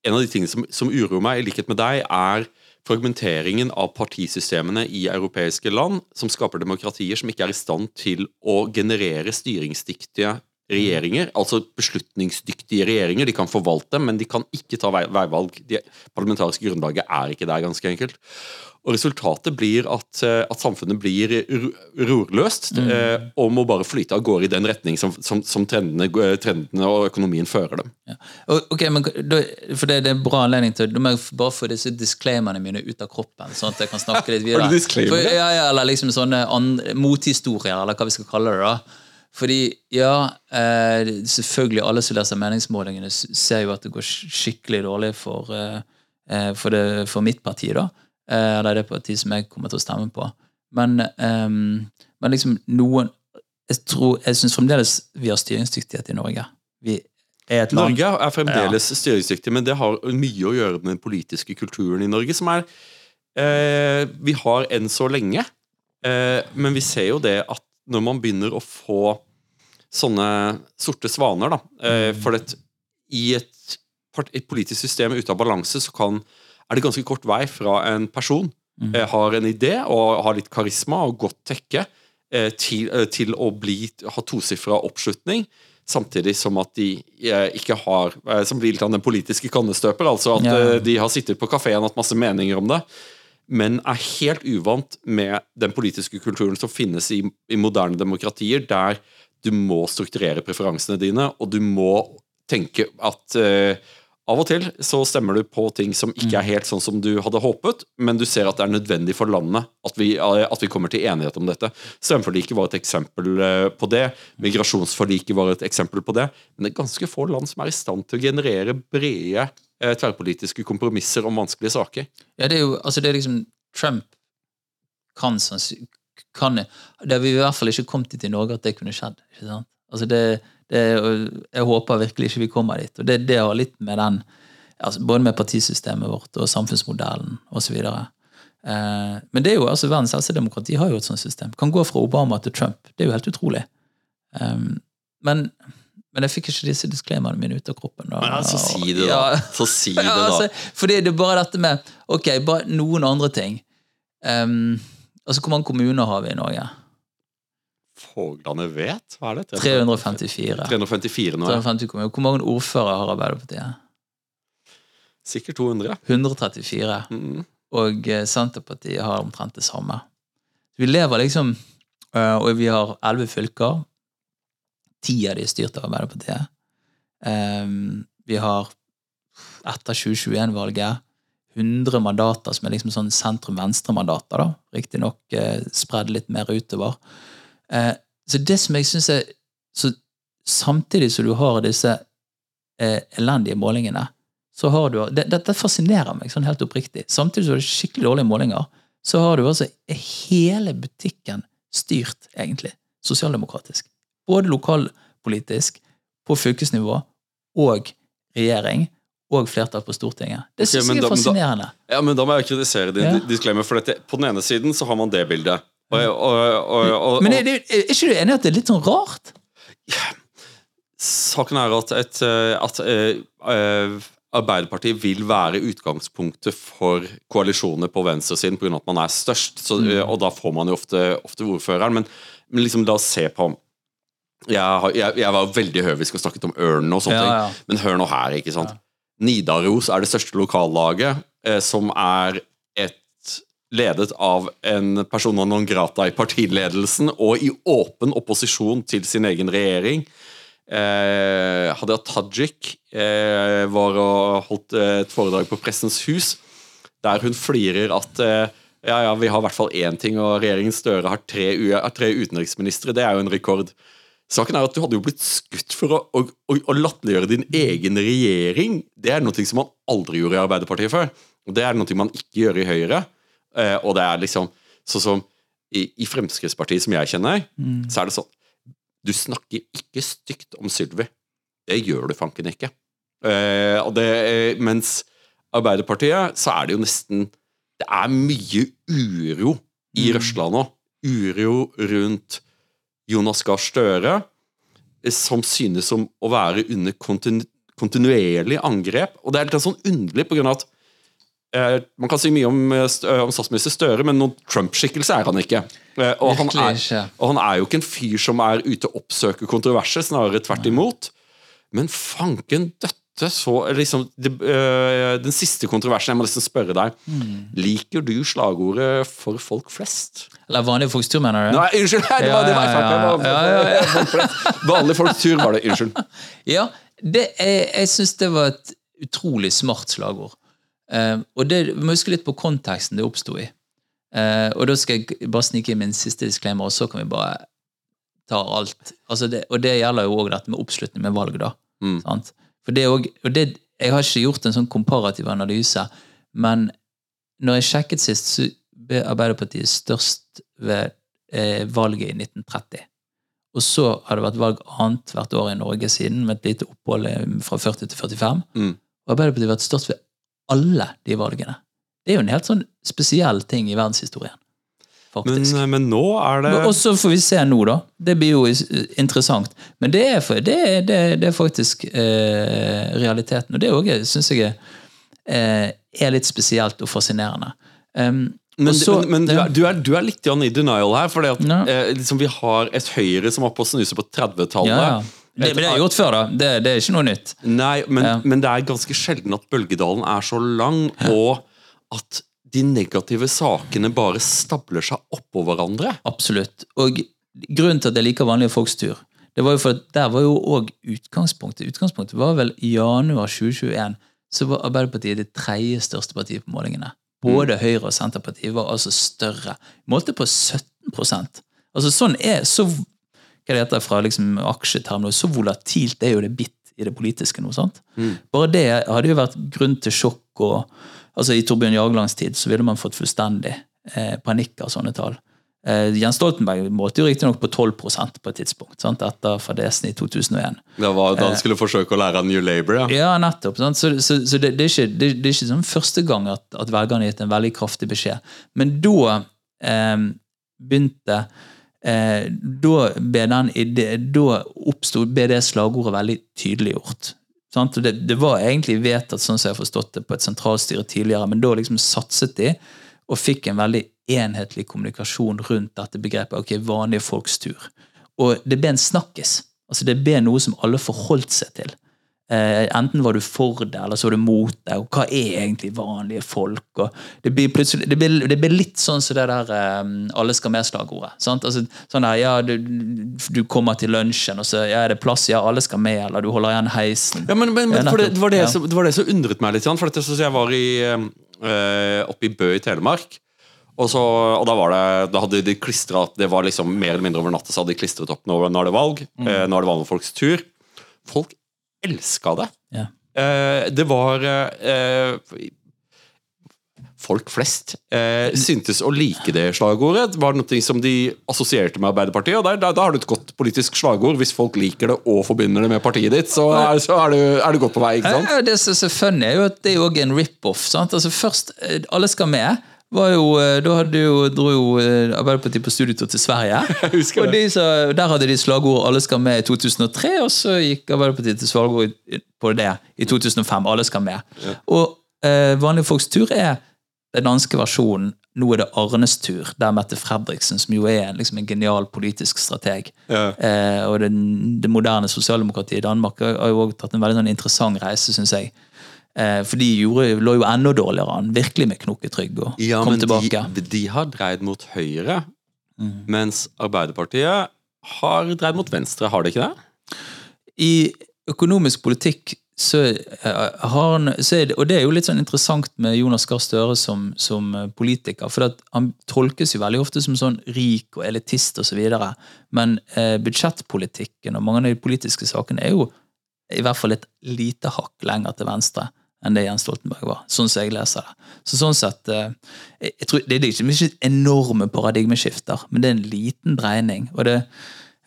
en av de tingene som, som uroer meg, i likhet med deg, er fragmenteringen av partisystemene i europeiske land, som skaper demokratier som ikke er i stand til å generere styringsdyktige regjeringer, altså beslutningsdyktige regjeringer. De kan forvalte, men de kan ikke ta veivalg. Det parlamentariske grunnlaget er ikke der, ganske enkelt. Og Resultatet blir at, eh, at samfunnet blir rorløst mm. eh, og må bare flyte av gårde i den retning som, som, som trendene, trendene, og økonomien fører dem. Ja. Ok, men da, for det, det, er en bra anledning til Da må jeg bare få disse disclaimerne mine ut av kroppen. Sånn at jeg kan snakke litt *laughs* videre. Har du disclaimer? For, ja, ja, eller liksom sånne mothistorier, eller hva vi skal kalle det. da fordi, ja, eh, selvfølgelig alle som leser meningsmålingene, ser jo at det går skikkelig dårlig for, eh, eh for, det, for mitt parti. da eller det partiet som jeg kommer til å stemme på. Men, um, men liksom noen Jeg tror, jeg syns fremdeles vi har styringsdyktighet i Norge. Vi er et land Norge er fremdeles ja. styringsdyktig, men det har mye å gjøre med den politiske kulturen i Norge, som er eh, Vi har enn så lenge. Eh, men vi ser jo det at når man begynner å få sånne sorte svaner, da eh, mm. For det, i et, et politisk system ute av balanse så kan er det ganske kort vei fra en person mm. eh, har en idé og har litt karisma og godt tekke, eh, til, til, å bli, ha tosifra oppslutning. Samtidig som at de ikke har Som blir litt av den politiske kannestøper. Altså at ja. De har sittet på kafeen og hatt masse meninger om det, men er helt uvant med den politiske kulturen som finnes i, i moderne demokratier, der du må strukturere preferansene dine, og du må tenke at av og til så stemmer du på ting som ikke er mm. helt sånn som du hadde håpet, men du ser at det er nødvendig for landet at vi, at vi kommer til enighet om dette. Strømforliket var et eksempel eh, på det. Migrasjonsforliket var et eksempel på det. Men det er ganske få land som er i stand til å generere brede eh, tverrpolitiske kompromisser om vanskelige saker. Ja, det er jo altså det er liksom Trump kan kan, Det har vi i hvert fall ikke kommet dit i Norge at det kunne skjedd. ikke sant? Altså det det, jeg håper virkelig ikke vi kommer dit. Og det, det har litt med den altså Både med partisystemet vårt og samfunnsmodellen osv. Eh, men det er jo, altså verdens eldste demokrati har jo et sånt system. Kan gå fra Obama til Trump. Det er jo helt utrolig. Um, men, men, jeg fikk ikke disse disclaimerne mine ut av kroppen. Da. Men altså, si det, da. Ja, så si det, da. Ja, altså, fordi det er bare dette med Ok, bare noen andre ting. Um, altså, Hvor mange kommuner har vi i Norge? Foglane vet? Hva er det? 354. 354 nå, 350 Hvor mange ordførere har Arbeiderpartiet? Sikkert 200. 134. Mm. Og eh, Senterpartiet har omtrent det samme. Vi lever liksom eh, Og vi har elleve fylker. Ti av de er styrt av Arbeiderpartiet. Um, Vi har etter 2021-valget 100 mandater som er liksom sånn sentrum-venstre-mandater. da, Riktignok eh, spredd litt mer utover. Eh, så det som jeg syns er så Samtidig som du har disse eh, elendige målingene, så har du det, fascinerer meg sånn helt oppriktig. Samtidig som du har skikkelig dårlige målinger, så har du altså hele butikken styrt, egentlig, sosialdemokratisk. Både lokalpolitisk, på fylkesnivå og regjering og flertall på Stortinget. Det syns jeg er da- fascinerende. Ja, men Da må jeg kritisere din Ja. disclaimer. For dette, på den ene siden så har man det bildet. Og, og, og, Men er, det- er ikke du enig i at det er litt sånn rart? Saken er at, et, eh, at eh, Arbeiderpartiet vil være utgangspunktet for koalisjoner på venstresiden pga. at man er størst. Så, Mm. Og da får man jo ofte, ofte ordføreren. Men, men liksom la oss se på jeg, jeg, jeg var veldig høvisk og snakket om ørnen og sånne Ja, ja. ting. Men hør nå her, ikke sant. Nidaros er det største lokallaget, eh, som er et ledet av en persona non grata i partiledelsen og i åpen opposisjon til sin egen regjering. Eh, Hadia Tajik eh, var og holdt eh, et foredrag på Pressens hus, der hun flirer at eh, ja, ja, vi har i hvert fall én ting, og regjeringen Støre har tre, tre utenriksministre. Det er jo en rekord. Saken er at Du hadde jo blitt skutt for å, å, å, å latterliggjøre din egen regjering. Det er noe som man aldri gjorde i Arbeiderpartiet før. Og Det er noe man ikke gjør i Høyre. Eh, og det er liksom sånn som i, i Fremskrittspartiet, som jeg kjenner, så er det sånn Du snakker ikke stygt om Sylvi. Det gjør du fanken ikke. Eh, og det, eh, mens Arbeiderpartiet, så er det jo nesten Det er mye uro i Røsla nå. Uro rundt Jonas Gahr Støre, som synes som å være under kontinu kontinuerlig angrep. Og det er litt sånn underlig, på grunn av at eh, man kan si mye om, eh, eh, om statsminister Støre, men noen Trump-skikkelse er han ikke. Eh, og, han er, og han er jo ikke en fyr som er ute og oppsøker kontroverser, snarere tvert imot. Men fanken døtte så liksom, det, øh, Den siste kontroversen, jeg må nesten spørre deg. Liker du slagordet 'for folk flest'? Eller vanlige folks tur, mener du? Nei, unnskyld! Det var, det var Ja, ja, FrP. ja, ja, ja. Vanlige folks tur var det. Unnskyld. *laughs* Ja, det jeg, jeg syns det var et utrolig smart slagord. Uh, og det, vi må huske litt på konteksten det oppsto i. Uh, og da skal jeg bare snike inn min siste disclaimer, og så kan vi bare ta alt. Altså det, og det gjelder jo òg dette med oppslutning med valg, da. Mm. Sant? For det også, og det, Jeg har ikke gjort en sånn komparativ analyse, men når jeg sjekket sist, så ble Arbeiderpartiet størst ved eh, valget i 1930. Og så har det vært valg annet hvert år i Norge siden, med et lite opphold eh, fra 40 til 45. Mm. Og Arbeiderpartiet har vært størst ved alle de valgene. Det er jo en helt sånn spesiell ting i verdenshistorien. Men, Faktisk. men nå er det Og så får vi se nå, da. Det blir jo interessant. Men det er, det, er- det, er- det er faktisk eh, realiteten. Og det òg syns jeg eh, er litt spesielt og fascinerende. Um, Men, så- men, men du, er, du, er, du er litt i denial her, at Ja. eh, liksom, vi har et Høyre som var på snuset snuse på 30-tallet. ja, ja. Det, det er gjort før, da. Det, det er ikke noe nytt. Nei, men, Ja. men det er ganske sjelden at bølgedalen er så lang, og at de negative sakene bare stabler seg oppå hverandre. Absolutt. Og grunnen til at jeg liker vanlige folks tur, det var jo for at der var jo òg utgangspunktet. Utgangspunktet var vel i januar 2021, så var Arbeiderpartiet det tredje største partiet på målingene. Både Høyre og Senterpartiet var altså større. Målte på 17% Altså sånn er så hva det heter fra liksom aksjetermen, så volatilt er jo det bitt i det politiske nå. sant? Bare det hadde jo vært grunn til sjokk. og altså I Torbjørn Jaglands tid så ville man fått fullstendig eh, panikk av sånne tall. Eh, Jens Stoltenberg målte jo riktignok på 12% på et tidspunkt, sant? etter fadesen i 2001. Det var da han skulle forsøke å lære New Labour. Ja. Ja, nettopp. Sant? Så, så, så det, det, er ikke, det, det er ikke sånn første gang at, at velgerne har gitt en veldig kraftig beskjed. Men da eh, begynte eh, Da ble den da oppstod, ble det slagordet veldig tydeliggjort. Det, det var egentlig vedtatt, sånn som jeg har forstått det, på et sentralstyre tidligere, men da liksom satset de og fikk en veldig enhetlig kommunikasjon rundt dette begrepet. ok, vanlige folks tur. Og det ble en snakkis. Altså Det ble noe som alle forholdt seg til. Eh, enten var du for det, eller så var du mot det. Og hva er egentlig vanlige folk? Og det, blir det, blir, det blir litt sånn som det der eh, alle skal med-slagordet. Altså, sånn der, ja, du, du, kommer til lunsjen, og så ja, er det plass, ja, alle skal med, eller du holder igjen heisen. Ja, men, men, men for det, var det, som, det, var det som undret meg litt. For dette, jeg var i, øh, oppe i Bø i Telemark. Og, så, og da, var det, da hadde de klistret Det var liksom mer eller mindre over natta så hadde de klistret opp nå, nå er det valg. Mm. Eh, nå er det vanlige folks tur. Folk elska det. Ja. Eh, det var eh, Folk flest eh, syntes å like det slagordet. Det var noe som de assosierte med Arbeiderpartiet. og der, da, da, har du et godt politisk slagord. Hvis folk liker det og forbinder det med partiet ditt, så er, så er, du, er du, godt på vei. ikke sant? det som er så funny, er jo at det er jo en rip-off. sant? Altså Først, eh, alle skal med jo, eh, da hadde jo, dro jo eh, Arbeiderpartiet på studietur til Sverige. *laughs* og de, så, Der hadde de slagord 'Alle skal med' i 2003, og så gikk Arbeiderpartiet til slagord på det i 2005. 'Alle skal med'. Ja. Og eh, Vanlige folks tur er den danske versjonen. Nå er det Arnes tur, der Mette Fredriksen, som jo er liksom en genial politisk strateg. Ja. Eh, og det, det moderne sosialdemokratiet i Danmark har jo også tatt en veldig sånn interessant reise, syns jeg. Eh, for de gjorde, lå jo enda dårligere an, virkelig med knokketrygg. og ja, kom tilbake. De, de har dreid mot høyre, mm. mens Arbeiderpartiet har dreid mot venstre, har de ikke det? I økonomisk politikk så eh, har han det, Og det er jo litt sånn interessant med Jonas Gahr Støre som, som, politiker. For han tolkes jo veldig ofte som sånn rik og elitist osv. Men eh, budsjettpolitikken og mange av de politiske sakene er jo i hvert fall et lite hakk lenger til venstre enn det Jens Stoltenberg var, sånn som jeg leser det. Så sånn sett, eh, jeg tror, Det er ikke enorme paradigmeskifter, men det er en liten dreining. og det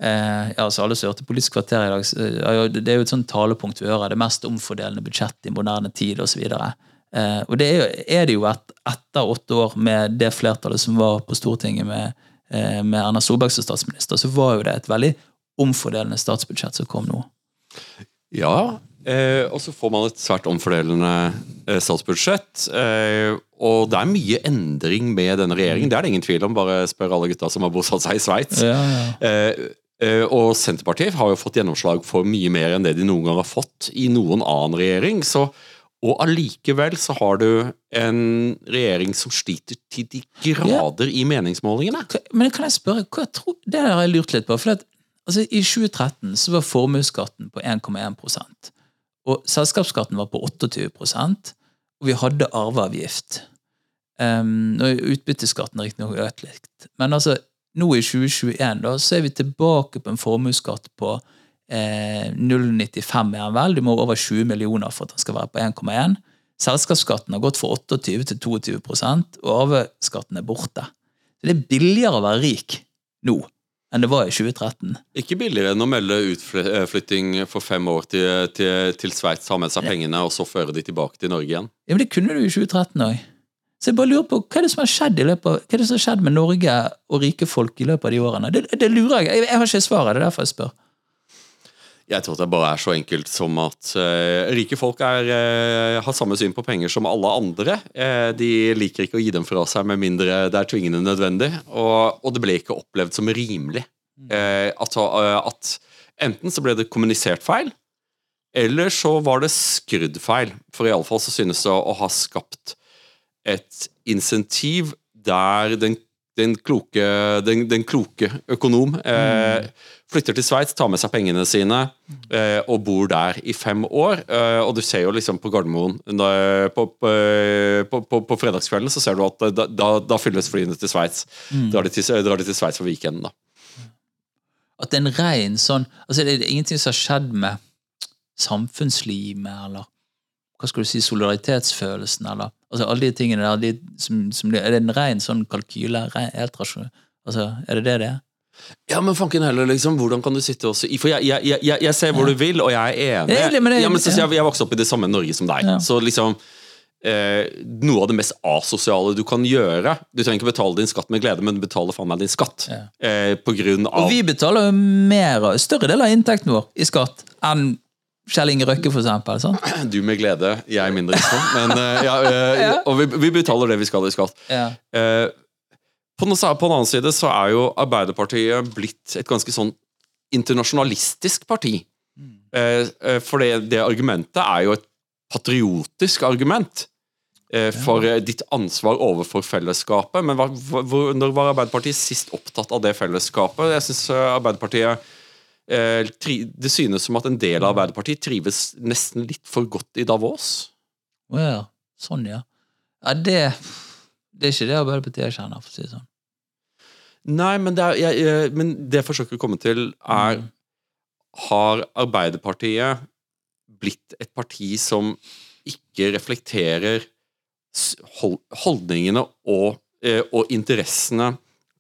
eh, ja, altså Alle som hørte Politisk kvarter i dag, det er jo et sånt talepunkt vi hører. Det mest omfordelende budsjettet i moderne tid osv. Eh, og det er, jo, er det jo et, etter åtte år med det flertallet som var på Stortinget med, eh, med Erna Solberg som statsminister, så var jo det et veldig omfordelende statsbudsjett som kom nå. Ja, Eh, og så får man et svært omfordelende eh, statsbudsjett. Eh, og det er mye endring med denne regjeringen, det er det ingen tvil om. Bare spør alle gutta som har bosatt seg i Sveits. Ja, ja. Eh, eh, og Senterpartiet har jo fått gjennomslag for mye mer enn det de noen gang har fått i noen annen regjering. Så, og allikevel så har du en regjering som sliter til de grader ja. i meningsmålingene. Men kan jeg spørre, hva jeg tror, Det har jeg lurt litt på. for at, altså, I 2013 så var formuesskatten på 1,1 og selskapsskatten var på 28% og vi hadde arveavgift. Um, Utbytteskatten er riktignok økt litt. Men altså, nå i 2021 da, så er vi tilbake på en formuesskatt på eh, 0,95 er han vel. Du må over 20 millioner for at den skal være på 1,1. Selskapsskatten har gått fra 28 til 22 og arveskatten er borte. Så det er billigere å være rik nå enn det var i 2013. Ikke billigere enn å melde utflytting for fem år til, til, til Sveits, ha med seg pengene og så føre de tilbake til Norge igjen. Ja, men Det kunne du i 2013 òg. Så jeg bare lurer på, Hva er det som har skjedd i løpet av, hva er det som har skjedd med Norge og rike folk i løpet av de årene? Det, det lurer jeg. jeg. Jeg har ikke svaret, det er derfor jeg spør. Jeg tror det bare er så enkelt som at uh, rike folk er, uh, har samme syn på penger som alle andre. Uh, de liker ikke å gi dem fra seg med mindre det er tvingende nødvendig. Og, og det ble ikke opplevd som rimelig. At, at, enten så ble det kommunisert feil, eller så var det skrudd feil. For iallfall så synes det å ha skapt et insentiv der den den kloke, den, den kloke økonom eh, flytter til Sveits, tar med seg pengene sine eh, og bor der i fem år. Eh, og du ser jo liksom på Gardermoen på, på, på, på, fredagskvelden så ser du at da, da, da fylles flyene til Sveits. Mm. Drar de til, drar de til Sveits for weekenden, da. At en rein sånn altså Det er ingenting som har skjedd med samfunnslimet, eller hva skal du si, solidaritetsfølelsen, eller altså alle de tingene der, de, som, som, er det en ren sånn kalkyle? Ren, helt rasjonell? Altså, er det det det er? Ja, men fanken heller, liksom. Hvordan kan du sitte og For jeg, jeg, jeg, jeg ser hvor ja. du vil, og jeg er enig. Jeg, men det, ja, men så, jeg, jeg vokste opp i det samme Norge som deg. Ja. Så liksom eh, Noe av det mest asosiale du kan gjøre Du trenger ikke betale din skatt med glede, men du betaler faen meg din skatt. Eh, på grunn av Og vi betaler jo mer, større del av inntekten vår i skatt enn Kjell Inge Røkke, for eksempel. Sånn. *clears throat* Du med glede, jeg mindre. Men, uh, ja, uh, *laughs* ja. Og vi, vi, betaler det vi skal i skatt. Ja. Uh, på, den, på den annen side så er jo Arbeiderpartiet blitt et ganske sånn internasjonalistisk parti. Mm. Eh, eh, For det, det argumentet er jo et patriotisk argument. eh, For eh, ditt ansvar overfor fellesskapet. Men hva, hva, når var Arbeiderpartiet sist opptatt av det fellesskapet? Jeg synes eh, Arbeiderpartiet eh, Det synes som at en del av Arbeiderpartiet trives nesten litt for godt i Davos. Å ja. Sånn, ja. Ja, det Det er ikke det Arbeiderpartiet jeg kjenner, for å si det sånn. Nei, men det, er, jeg, jeg, men det jeg forsøker å komme til, er Mm. Har Arbeiderpartiet blitt et parti som ikke reflekterer holdningene og, eh, og interessene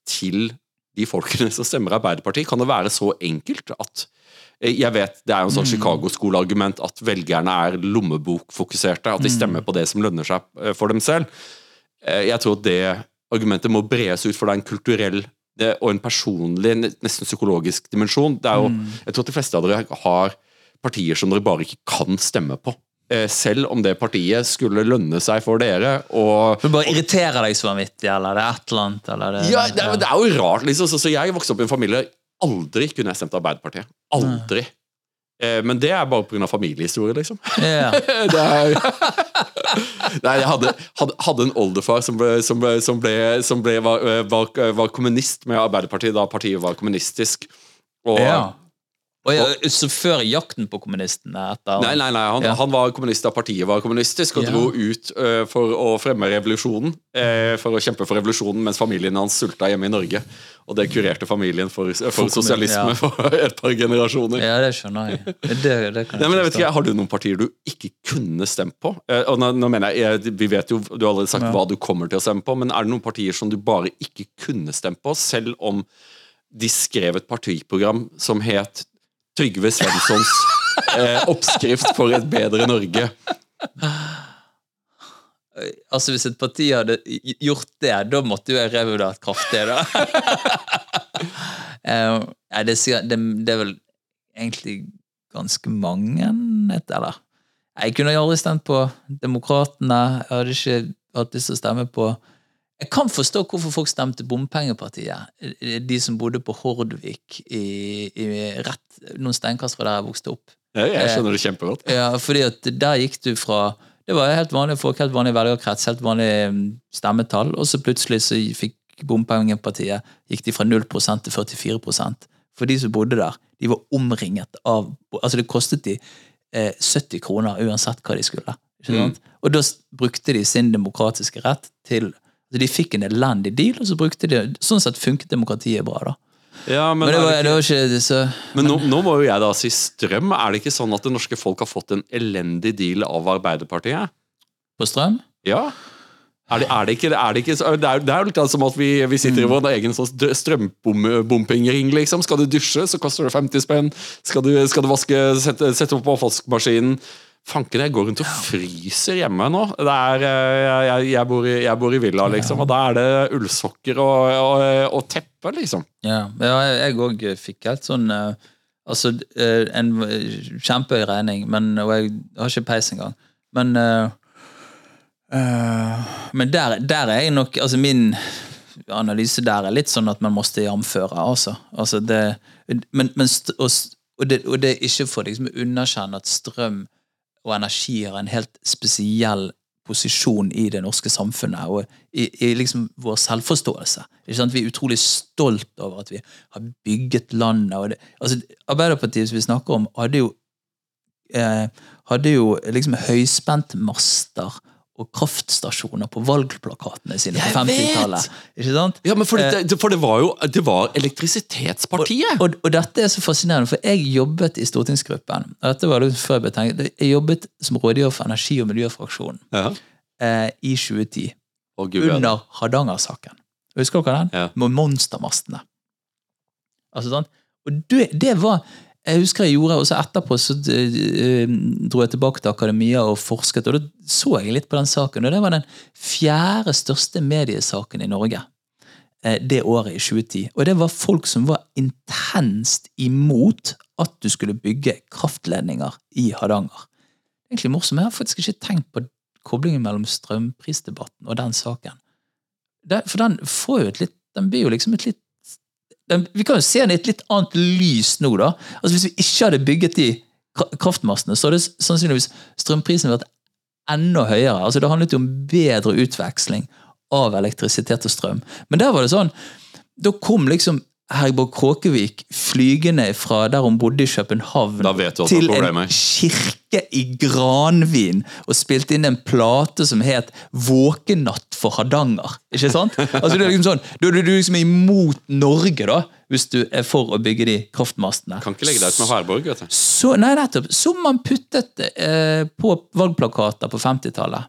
til de folkene som stemmer Arbeiderpartiet? Kan det være så enkelt at eh, jeg vet, Det er jo en sånn Mm. Chicago-skoleargument at velgerne er lommebokfokuserte. At de Mm. stemmer på det som lønner seg eh, for dem selv. Eh, Jeg tror at det argumentet må bres ut, for det er en kulturell og en personlig, nesten psykologisk dimensjon. Det er jo, Mm. Jeg tror at de fleste av dere har partier som dere bare ikke kan stemme på. Eh, Selv om det partiet skulle lønne seg for dere. Og, Du bare irriterer deg så vanvittig, eller det er et eller annet, eller det, ja, det, er, det er jo rart, liksom. Så, så jeg vokste opp i en familie Aldri kunne jeg stemt Arbeiderpartiet. Aldri. Eh, Men det er bare pga. familiehistorie, liksom. Yeah. *laughs* Det er *laughs* Nei, jeg hadde, hadde, hadde en oldefar som, ble, som, ble, som, ble, som var, var, var kommunist med Arbeiderpartiet da partiet var kommunistisk. Og, ja. Og så før jakten på kommunistene etter Nei, nei, nei han, Ja. han var kommunist da partiet var kommunistisk, og Ja. dro ut uh, for å fremme revolusjonen. Uh, for å kjempe for revolusjonen mens familien hans sulta hjemme i Norge. Og det kurerte familien for, for, For sosialisme ja. for *laughs* et par generasjoner. Ja, det skjønner jeg. Det, det kan *laughs* Nei, men jeg vet ikke, Har du noen partier du ikke kunne stemt på? Uh, og nå, nå mener jeg, jeg, Vi vet jo, Du har allerede sagt hva du kommer til å stemme på, men er det noen partier som du bare ikke kunne stemt på, selv om de skrev et partiprogram som het Trygve Svenssons eh, oppskrift for et bedre Norge? Altså, hvis et parti hadde gjort det, da måtte jo jeg revurdert kraftig, da. *laughs* uh, det, det, det er vel egentlig ganske mange, eller Jeg kunne jo aldri stemt på Demokratene. Jeg hadde ikke hatt lyst til å stemme på Jeg kan forstå hvorfor folk stemte Bompengepartiet. De som bodde på Hordvik, i, i rett noen steinkast fra der jeg vokste opp. Ja, jeg skjønner det kjempegodt. Ja, fordi at der gikk du fra Det var helt vanlige folk, helt vanlig velgerkrets, helt vanlig mm, stemmetall, og så plutselig så fikk Bompengepartiet gikk de fra 0% til 44% For de som bodde der, de var omringet av Altså, det kostet de eh, 70 kroner uansett hva de skulle. Sant? Og da brukte de sin demokratiske rett til altså De fikk en elendig deal, og så brukte de Sånn sett funket demokratiet bra, da. Ja, men, Men det var, det det ikke, var ikke så men nå, nå må jo jeg da si strøm. Er det ikke sånn at det norske folk har fått en elendig deal av Arbeiderpartiet? På strøm? Ja. Er det, er det ikke, er det ikke så- Det er, det er jo litt som at vi, vi sitter i vår egen sånn strømbompingring, liksom. Skal du dusje, så koster det 50 spenn. Skal du, skal du vaske, sette, sette opp oppvaskmaskinen Fanken, jeg går rundt og fryser hjemme nå. Det er, eh, jeg, jeg, bor i, jeg bor i villa, liksom, og da er det ullsokker og, og, og teppe, liksom. Ja, ja jeg òg fikk helt sånn eh, Altså, eh, en kjempehøy regning, men, og jeg har ikke peis engang. Men eh, Men der, der er jeg nok Altså, min analyse der er litt sånn at man måste jamføre, altså. altså det, men, men, og, og, det, og det er ikke for liksom, å underkjenne at strøm og energi har en helt spesiell posisjon i det norske samfunnet og i, i liksom vår selvforståelse. Ikke sant? Vi er utrolig stolt over at vi har bygget landet. Og det, altså, Arbeiderpartiet som vi snakker om, hadde jo, eh, hadde jo liksom høyspentmaster og kraftstasjoner på valgplakatene sine på Jeg vet! 50-tallet. Ikke sant? Ja, men for, det, for det var jo Det var elektrisitetspartiet! Og, og dette er så fascinerende, for jeg jobbet i stortingsgruppen. og Dette var det før Jeg ble tenkt, jeg jobbet som rådgiver for energi- og miljøfraksjonen Ja. eh, i 2010. Oh, Gud. Under Hardanger-saken. Husker dere den? Ja. Med monstermastene. Altså, sånn. Og det, det var Jeg husker jeg gjorde, og så etterpå så eh, dro jeg tilbake til akademia og forsket, og da så jeg litt på den saken. Og det var den fjerde største mediesaken i Norge eh, det året i 2010. Og det var folk som var intenst imot at du skulle bygge kraftledninger i Hardanger. Egentlig morsomt. Jeg har faktisk ikke tenkt på koblingen mellom strømprisdebatten og den saken. For den jo litt Den blir jo liksom et litt den, Vi kan jo se den i et litt annet lys nå, da. Altså Hvis vi ikke hadde bygget de kraftmastene, så hadde sannsynligvis strømprisen vært enda høyere. Altså Det handlet jo om bedre utveksling av elektrisitet og strøm. Men der var det sånn Da kom liksom Herborg Kråkevik flygende fra der hun bodde i København til er en kirke i Granvin og spilte inn en plate som het 'Våkenatt for Hardanger'. Ikke sant? Altså du er liksom sånn, du, du, du liksom imot Norge, da, hvis du er for å bygge de kraftmastene. Kan ikke legge deg ut med Herborg, vet du. Så, nei, nettopp. Som man puttet eh, på valgplakater på 50-tallet.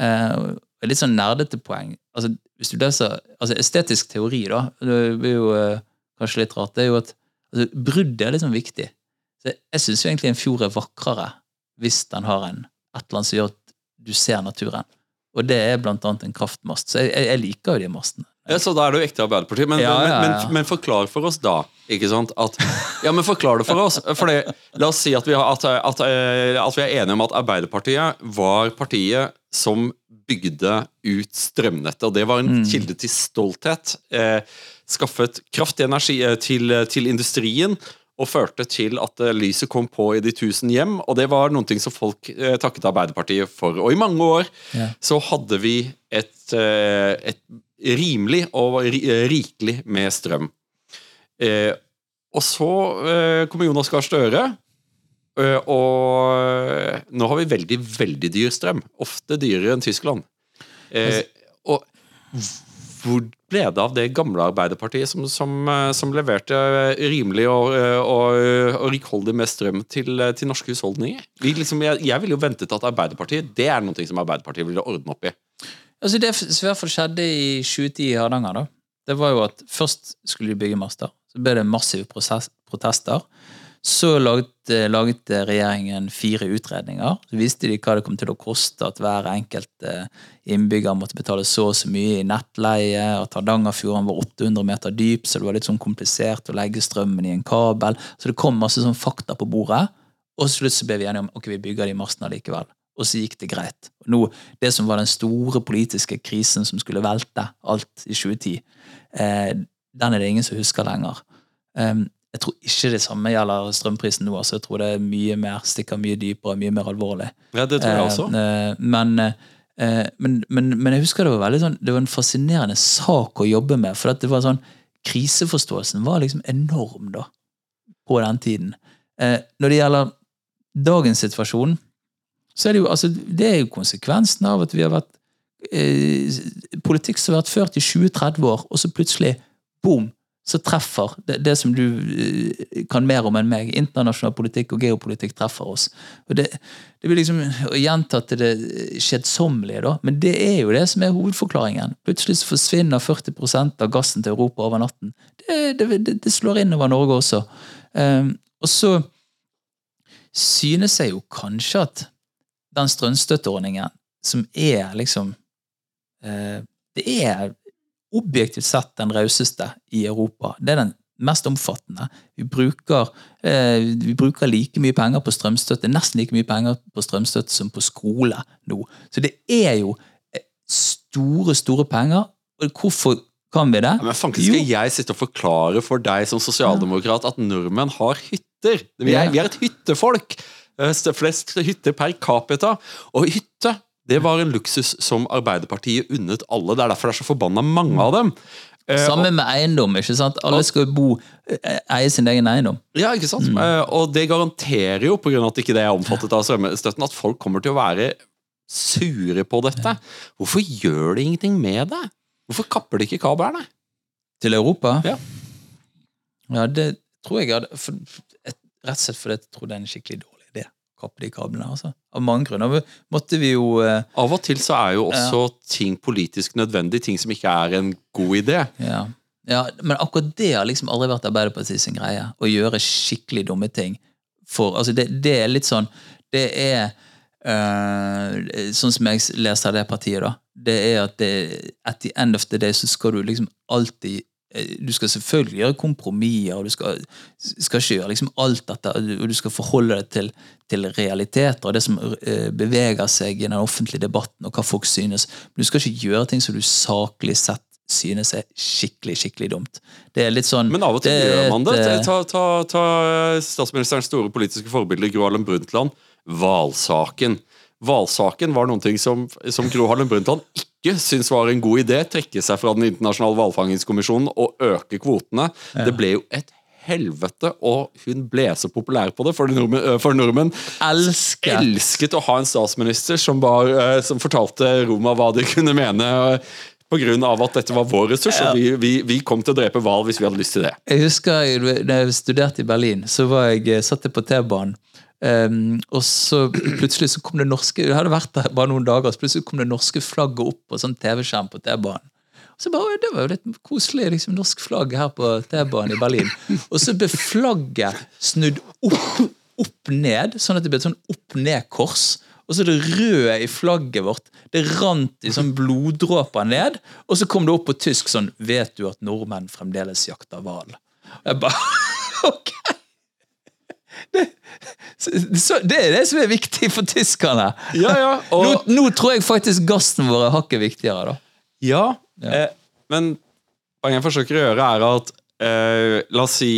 Eh, litt sånn nerdete poeng. Altså, hvis du leser altså, Estetisk teori, da, det blir jo eh, kanskje litt rart, det er jo at altså, bruddet er liksom viktig. Så jeg syns egentlig en fjord er vakrere hvis den har en et eller annet som gjør at du ser naturen. Og det er blant annet en kraftmast. Så jeg, jeg, jeg liker jo de mastene. Ja, så da er det jo ekte Arbeiderparti. Men, Ja, ja, ja. Men, men, men forklar for oss da. Ikke sant? At, ja, men forklar det for oss. For det, la oss si at vi, har, at, at, eh, at vi er enige om at Arbeiderpartiet var partiet som bygde ut strømnettet. Og det var en Mm. kilde til stolthet. Eh, skaffet kraftig energi eh, til, til industrien. Og førte til at eh, lyset kom på i de tusen hjem. Og det var noen ting som folk eh, takket Arbeiderpartiet for. Og i mange år Ja. så hadde vi et, eh, et rimelig og rikelig med strøm. Eh, og så eh, kommer Jonas Gahr Støre, eh, og nå har vi veldig, veldig dyr strøm. Ofte dyrere enn Tyskland. Eh, og hvor ble det av det gamle Arbeiderpartiet som, som, eh, som leverte eh, rimelig og, eh, og, og rikholdig med strøm til, eh, til norske husholdninger? Liksom, jeg, jeg ville jo ventet at Arbeiderpartiet Det er noe som Arbeiderpartiet ville ordne opp i. Altså Det som i hvert fall skjedde i 2010 i Hardanger, da, det var jo at først skulle de bygge master. Så ble det massive protester. Så laget, laget regjeringen fire utredninger. Så viste de hva det kom til å koste at hver enkelt eh, innbygger måtte betale så og så mye i nettleie, at Hardangerfjorden var 800 meter dyp, så det var litt sånn komplisert å legge strømmen i en kabel. Så det kom masse sånn fakta på bordet, og til slutt så ble vi enige om ok, vi bygger de mastene likevel. Og så gikk det greit. Nå, Det som var den store politiske krisen som skulle velte alt i 2010, eh, den er det ingen som husker lenger. Um, jeg tror ikke det samme gjelder strømprisen nå. altså Jeg tror det er mye mer, stikker mye dypere, mye mer alvorlig. Ja, det tror jeg også. Eh, men, eh, men, men, men jeg husker det var veldig sånn Det var en fascinerende sak å jobbe med. For at det var sånn Kriseforståelsen var liksom enorm da, på den tiden. Eh, når det gjelder dagens situasjon, så er det jo altså, det er jo konsekvensen av at vi har vært eh, Politikk som har vært ført i 20-30 år, og så plutselig, boom, så treffer det, det som du eh, kan mer om enn meg. Internasjonal politikk og geopolitikk treffer oss. Og det, det blir liksom gjentatt til det kjedsommelige, da. Men det er jo det som er hovedforklaringen. Plutselig så forsvinner 40% av gassen til Europa over natten. Det, det, slår inn over Norge også. Um, og så synes jeg jo kanskje at den strømstøtteordningen som er liksom uh, Det er objektivt sett den rauseste i Europa. Det er den mest omfattende. Vi bruker, eh, vi bruker like mye penger på strømstøtte, nesten like mye penger på strømstøtte som på skole nå. Så det er jo eh, store, store penger. Hvorfor kan vi det? Ja, Men fanken skal jeg sitte og forklare for deg som sosialdemokrat at nordmenn har hytter? Vi er, vi er et hyttefolk. Eh, Flest hytter per capita. Og hytte det var en luksus som Arbeiderpartiet unnet alle. Det er derfor det er så forbanna mange av dem. Sammen Samme med eiendom. ikke sant? Alle skal bo, eh, eie sin egen eiendom. Ja, ikke sant? Mm. Og det garanterer jo, av at ikke det er omfattet av strømstøtten, at folk kommer til å være sure på dette. Hvorfor gjør de ingenting med det? Hvorfor kapper de ikke kablene? Til Europa? Ja. Ja, det tror jeg hadde Rett og slett fordi jeg tror det er en skikkelig. Kappe de kablene, altså. Av mange grunner. Måtte vi jo eh, Av og til så er jo også ting politisk nødvendig, ting som ikke er en god idé. ja. ja, Men akkurat det har liksom aldri vært Arbeiderpartiet sin greie. Å gjøre skikkelig dumme ting. For, altså det, det er litt sånn Det er eh, Sånn som jeg leser det partiet, da. Det er at det, at the end of the day så skal du liksom alltid du skal selvfølgelig gjøre kompromisser, og du skal, skal ikke gjøre liksom alt dette. Og du skal forholde deg til, til realiteter og det som eh, beveger seg i den offentlige debatten, og hva folk synes. Men du skal ikke gjøre ting som du saklig sett synes er skikkelig, skikkelig dumt. Det er litt sånn Men av og til det gjør man det. eh, Ta, ta, ta statsministerens store politiske forbilde Gro Harlem Brundtland. Hvalsaken. Hvalsaken var noen ting som, som Gro Harlem Brundtland ikke syntes var en god idé. Trekke seg fra Den internasjonale hvalfangingskommisjonen og øke kvotene. Det ble jo et helvete, og hun ble så populær på det, for nordmenn, øh, for nordmenn Elsket. elsket å ha en statsminister som, var, eh, som fortalte Roma hva de *laughs* kunne mene. eh, På grunn av at dette var vår ressurs, og vi, vi, vi kom til å drepe hval hvis vi hadde lyst til det. Jeg husker da jeg studerte i Berlin, så var jeg, eh, satt jeg på T-banen. Um, og så plutselig så kom det norske Jeg hadde vært der bare noen dager, så plutselig kom det norske flagget opp på sånn TV-skjerm på T-banen. Så bare, Det var jo litt koselig. liksom Norsk flagg her på T-banen i Berlin. Og så ble flagget snudd opp, opp ned, sånn at det ble et sånn opp-ned-kors. Og så det røde i flagget vårt, det rant i sånn bloddråper ned. Og så kom det opp på tysk sånn Vet du at nordmenn fremdeles jakter hval? Jeg bare *laughs* Ok! Det, det er det som er viktig for tyskerne. Ja, ja, *laughs* og- nå, nå tror jeg faktisk gassen vår er hakket viktigere, da. Ja, Ja. Eh, men poenget jeg forsøker å gjøre, er at eh, La oss si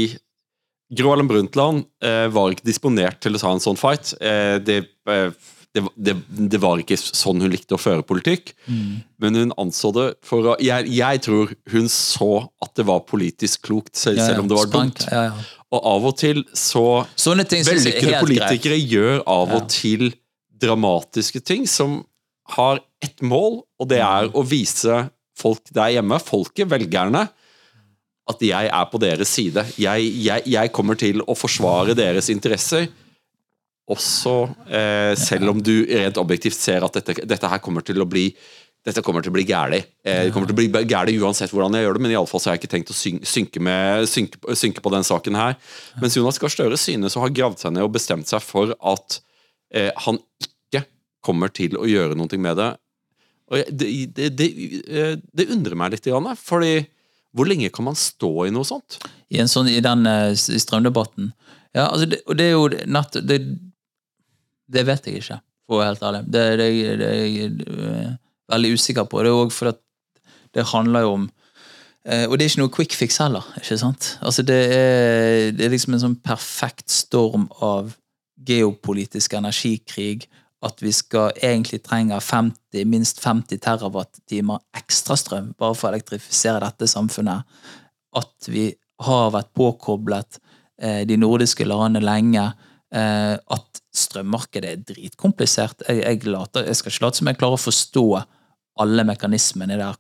Gro Harlem Brundtland eh, var ikke disponert til å ta en sånn fight. Eh, det, eh, det, det, det var ikke sånn hun likte å føre politikk. Men hun anså det for å jeg, jeg tror hun så at det var politisk klokt, selv, Ja, ja, selv om det var dumt. Ja, ja. Og av og til så Sånne ting Vellykkede politikere greit. gjør av og til dramatiske ting som har ett mål, og det er Mm. å vise folk der hjemme, folket, velgerne, at jeg er på deres side. Jeg, jeg, jeg kommer til å forsvare deres interesser, også eh, selv om du rent objektivt ser at dette, dette her kommer til å bli dette kommer til å bli gærlig. Eh, det kommer til å bli gærlig uansett hvordan jeg gjør det, men i alle fall så har jeg ikke tenkt å synke, med, synke, synke på den saken her. Mens Jonas Gahr Støre synes å ha gravd seg ned og bestemt seg for at eh, han ikke kommer til å gjøre noe med det. Og det, det, det, eh, det undrer meg litt, grann, fordi hvor lenge kan man stå i noe sånt? I, en sånn, i den eh, i strømdebatten. Ja, altså det, og det er jo nett det, det vet jeg ikke, for å være helt ærlig. Det, det, veldig usikker på. Det er også fordi det handler jo om eh, Og det er ikke noe quick fix heller. ikke sant? Altså det er, det er liksom en sånn perfekt storm av geopolitisk energikrig. At vi skal egentlig trenger 50, minst 50 terawatt-timer ekstra strøm bare for å elektrifisere dette samfunnet. At vi har vært påkoblet eh, de nordiske landene lenge. Eh, at strømmarkedet er dritkomplisert. Jeg, jeg, later, jeg skal ikke late som jeg klarer å forstå alle mekanismene der.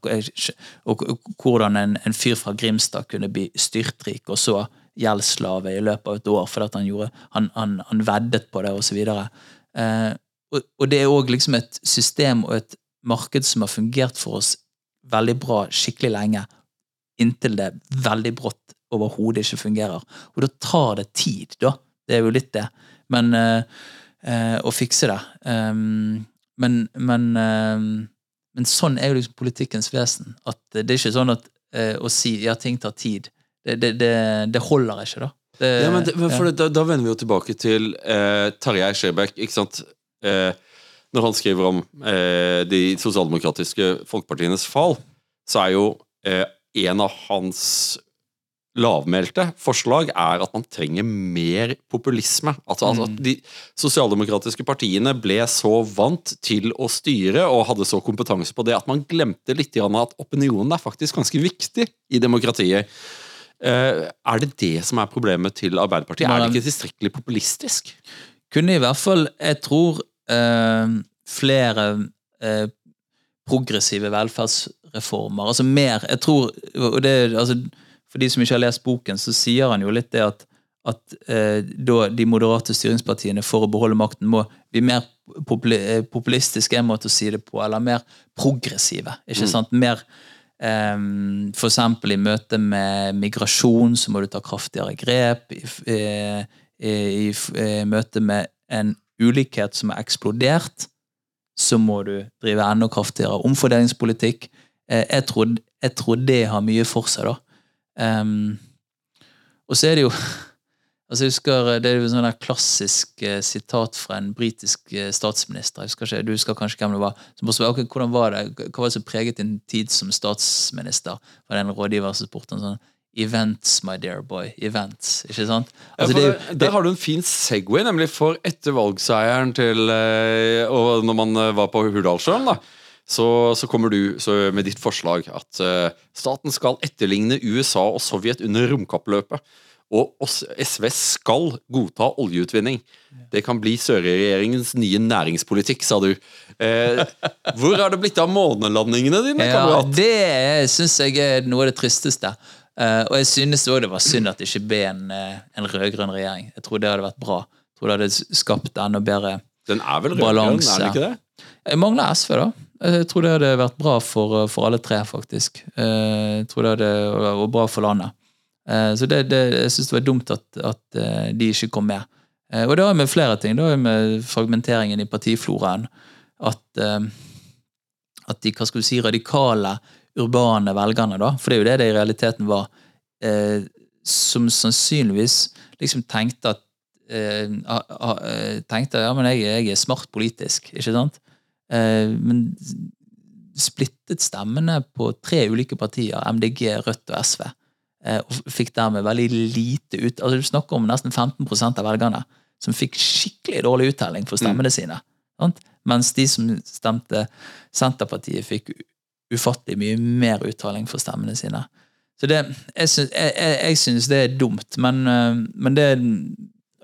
Og og hvordan en, en fyr fra Grimstad kunne bli styrtrik, og så gjeldsslave i løpet av et år fordi han, han, han, han veddet på det, osv. Eh, og, og det er òg liksom et system og et marked som har fungert for oss veldig bra skikkelig lenge, inntil det veldig brått overhodet ikke fungerer. Og da tar det tid, da. Det er jo litt det. Men eh, eh, Å fikse det. Um, men, men, um, men sånn er jo liksom politikkens vesen. At det er ikke sånn at eh, å si ja, ting tar tid. Det, det, det, det holder ikke, da. Ja, men, men ja. da, da vender vi jo tilbake til eh, Tarjei Skjebekk, ikke sant? Eh, når han skriver om eh, de sosialdemokratiske folkepartienes fall, så er jo eh, en av hans lavmælte forslag er at man trenger mer populisme. Altså, altså at De sosialdemokratiske partiene ble så vant til å styre og hadde så kompetanse på det at man glemte litt at opinionen er faktisk ganske viktig i demokratiet. Eh, er det det som er problemet til Arbeiderpartiet? Er det ikke tilstrekkelig populistisk? kunne i hvert fall, jeg tror, øh, flere øh, progressive velferdsreformer. Altså mer Jeg tror og det, altså, For de som ikke har lest boken, så sier han jo litt det at, at eh, da de moderate styringspartiene for å beholde makten må bli mer eh, populistiske, en måte å si det på, eller mer progressive. ikke sant? Mer eh, eksempel i møte med migrasjon så må du ta kraftigere grep. I, eh, i, i, f- eh, møte med en ulikhet som er eksplodert, så må du drive enda kraftigere omfordelingspolitikk. Eh, jeg, tror, jeg tror det har mye for seg, da. Um, og så er det jo *laughs* Altså, jeg husker, Det er jo sånn der klassisk eh, sitat fra en britisk eh, statsminister. Jeg husker ikke, Du husker kanskje hvem det var. Som spør, ok, hvordan var det? Hva var det som preget din tid som statsminister? Var det en rådgiver som spurte sånn Events, my dear boy. Events. Ikke sant? Altså, ja, det det, der har du en fin Segway, nemlig for etter valgseieren til eh, Og når man eh, var på Hurdalssjøen, da. Så, så kommer du så med ditt forslag at uh, staten skal etterligne USA og Sovjet under romkappløpet. Og oss, SV skal godta oljeutvinning. Det kan bli Søre-regjeringens nye næringspolitikk, sa du. Eh, hvor er det blitt av månelandingene dine, ja, kamerat? det syns jeg er noe av det tristeste. Eh, og jeg synes også det var synd at det ikke ble en, eh, en rød-grønn regjering. Jeg tror det hadde vært bra. Jeg tror det hadde skapt enda bedre Den er vel rød-grønn, er den ikke det? Jeg mangler SV, da. Jeg tror det hadde vært bra for, for alle tre, faktisk. Eh, Jeg tror det hadde vært bra for landet. Eh, Så det, det, jeg syns det var dumt at, at eh, de ikke kom med. Eh, Og det har med flere ting. Det har med fragmenteringen i partifloraen. At, eh, at de hva skal du si, radikale, urbane velgerne, da, for det er jo det det i realiteten var, eh, som sannsynligvis liksom tenkte at eh, eh, tenkte ja, men jeg, jeg er smart politisk, ikke sant? Eh, men splittet stemmene på tre ulike partier, MDG, Rødt og SV, eh, og fikk dermed veldig lite ut Altså Du snakker om nesten 15% av velgerne som fikk skikkelig dårlig uttelling for stemmene sine. Sant? Mens de som stemte Senterpartiet, fikk ufattelig mye mer uttelling for stemmene sine. Så det, jeg, syns, jeg, jeg, jeg syns det er dumt, men, eh, men det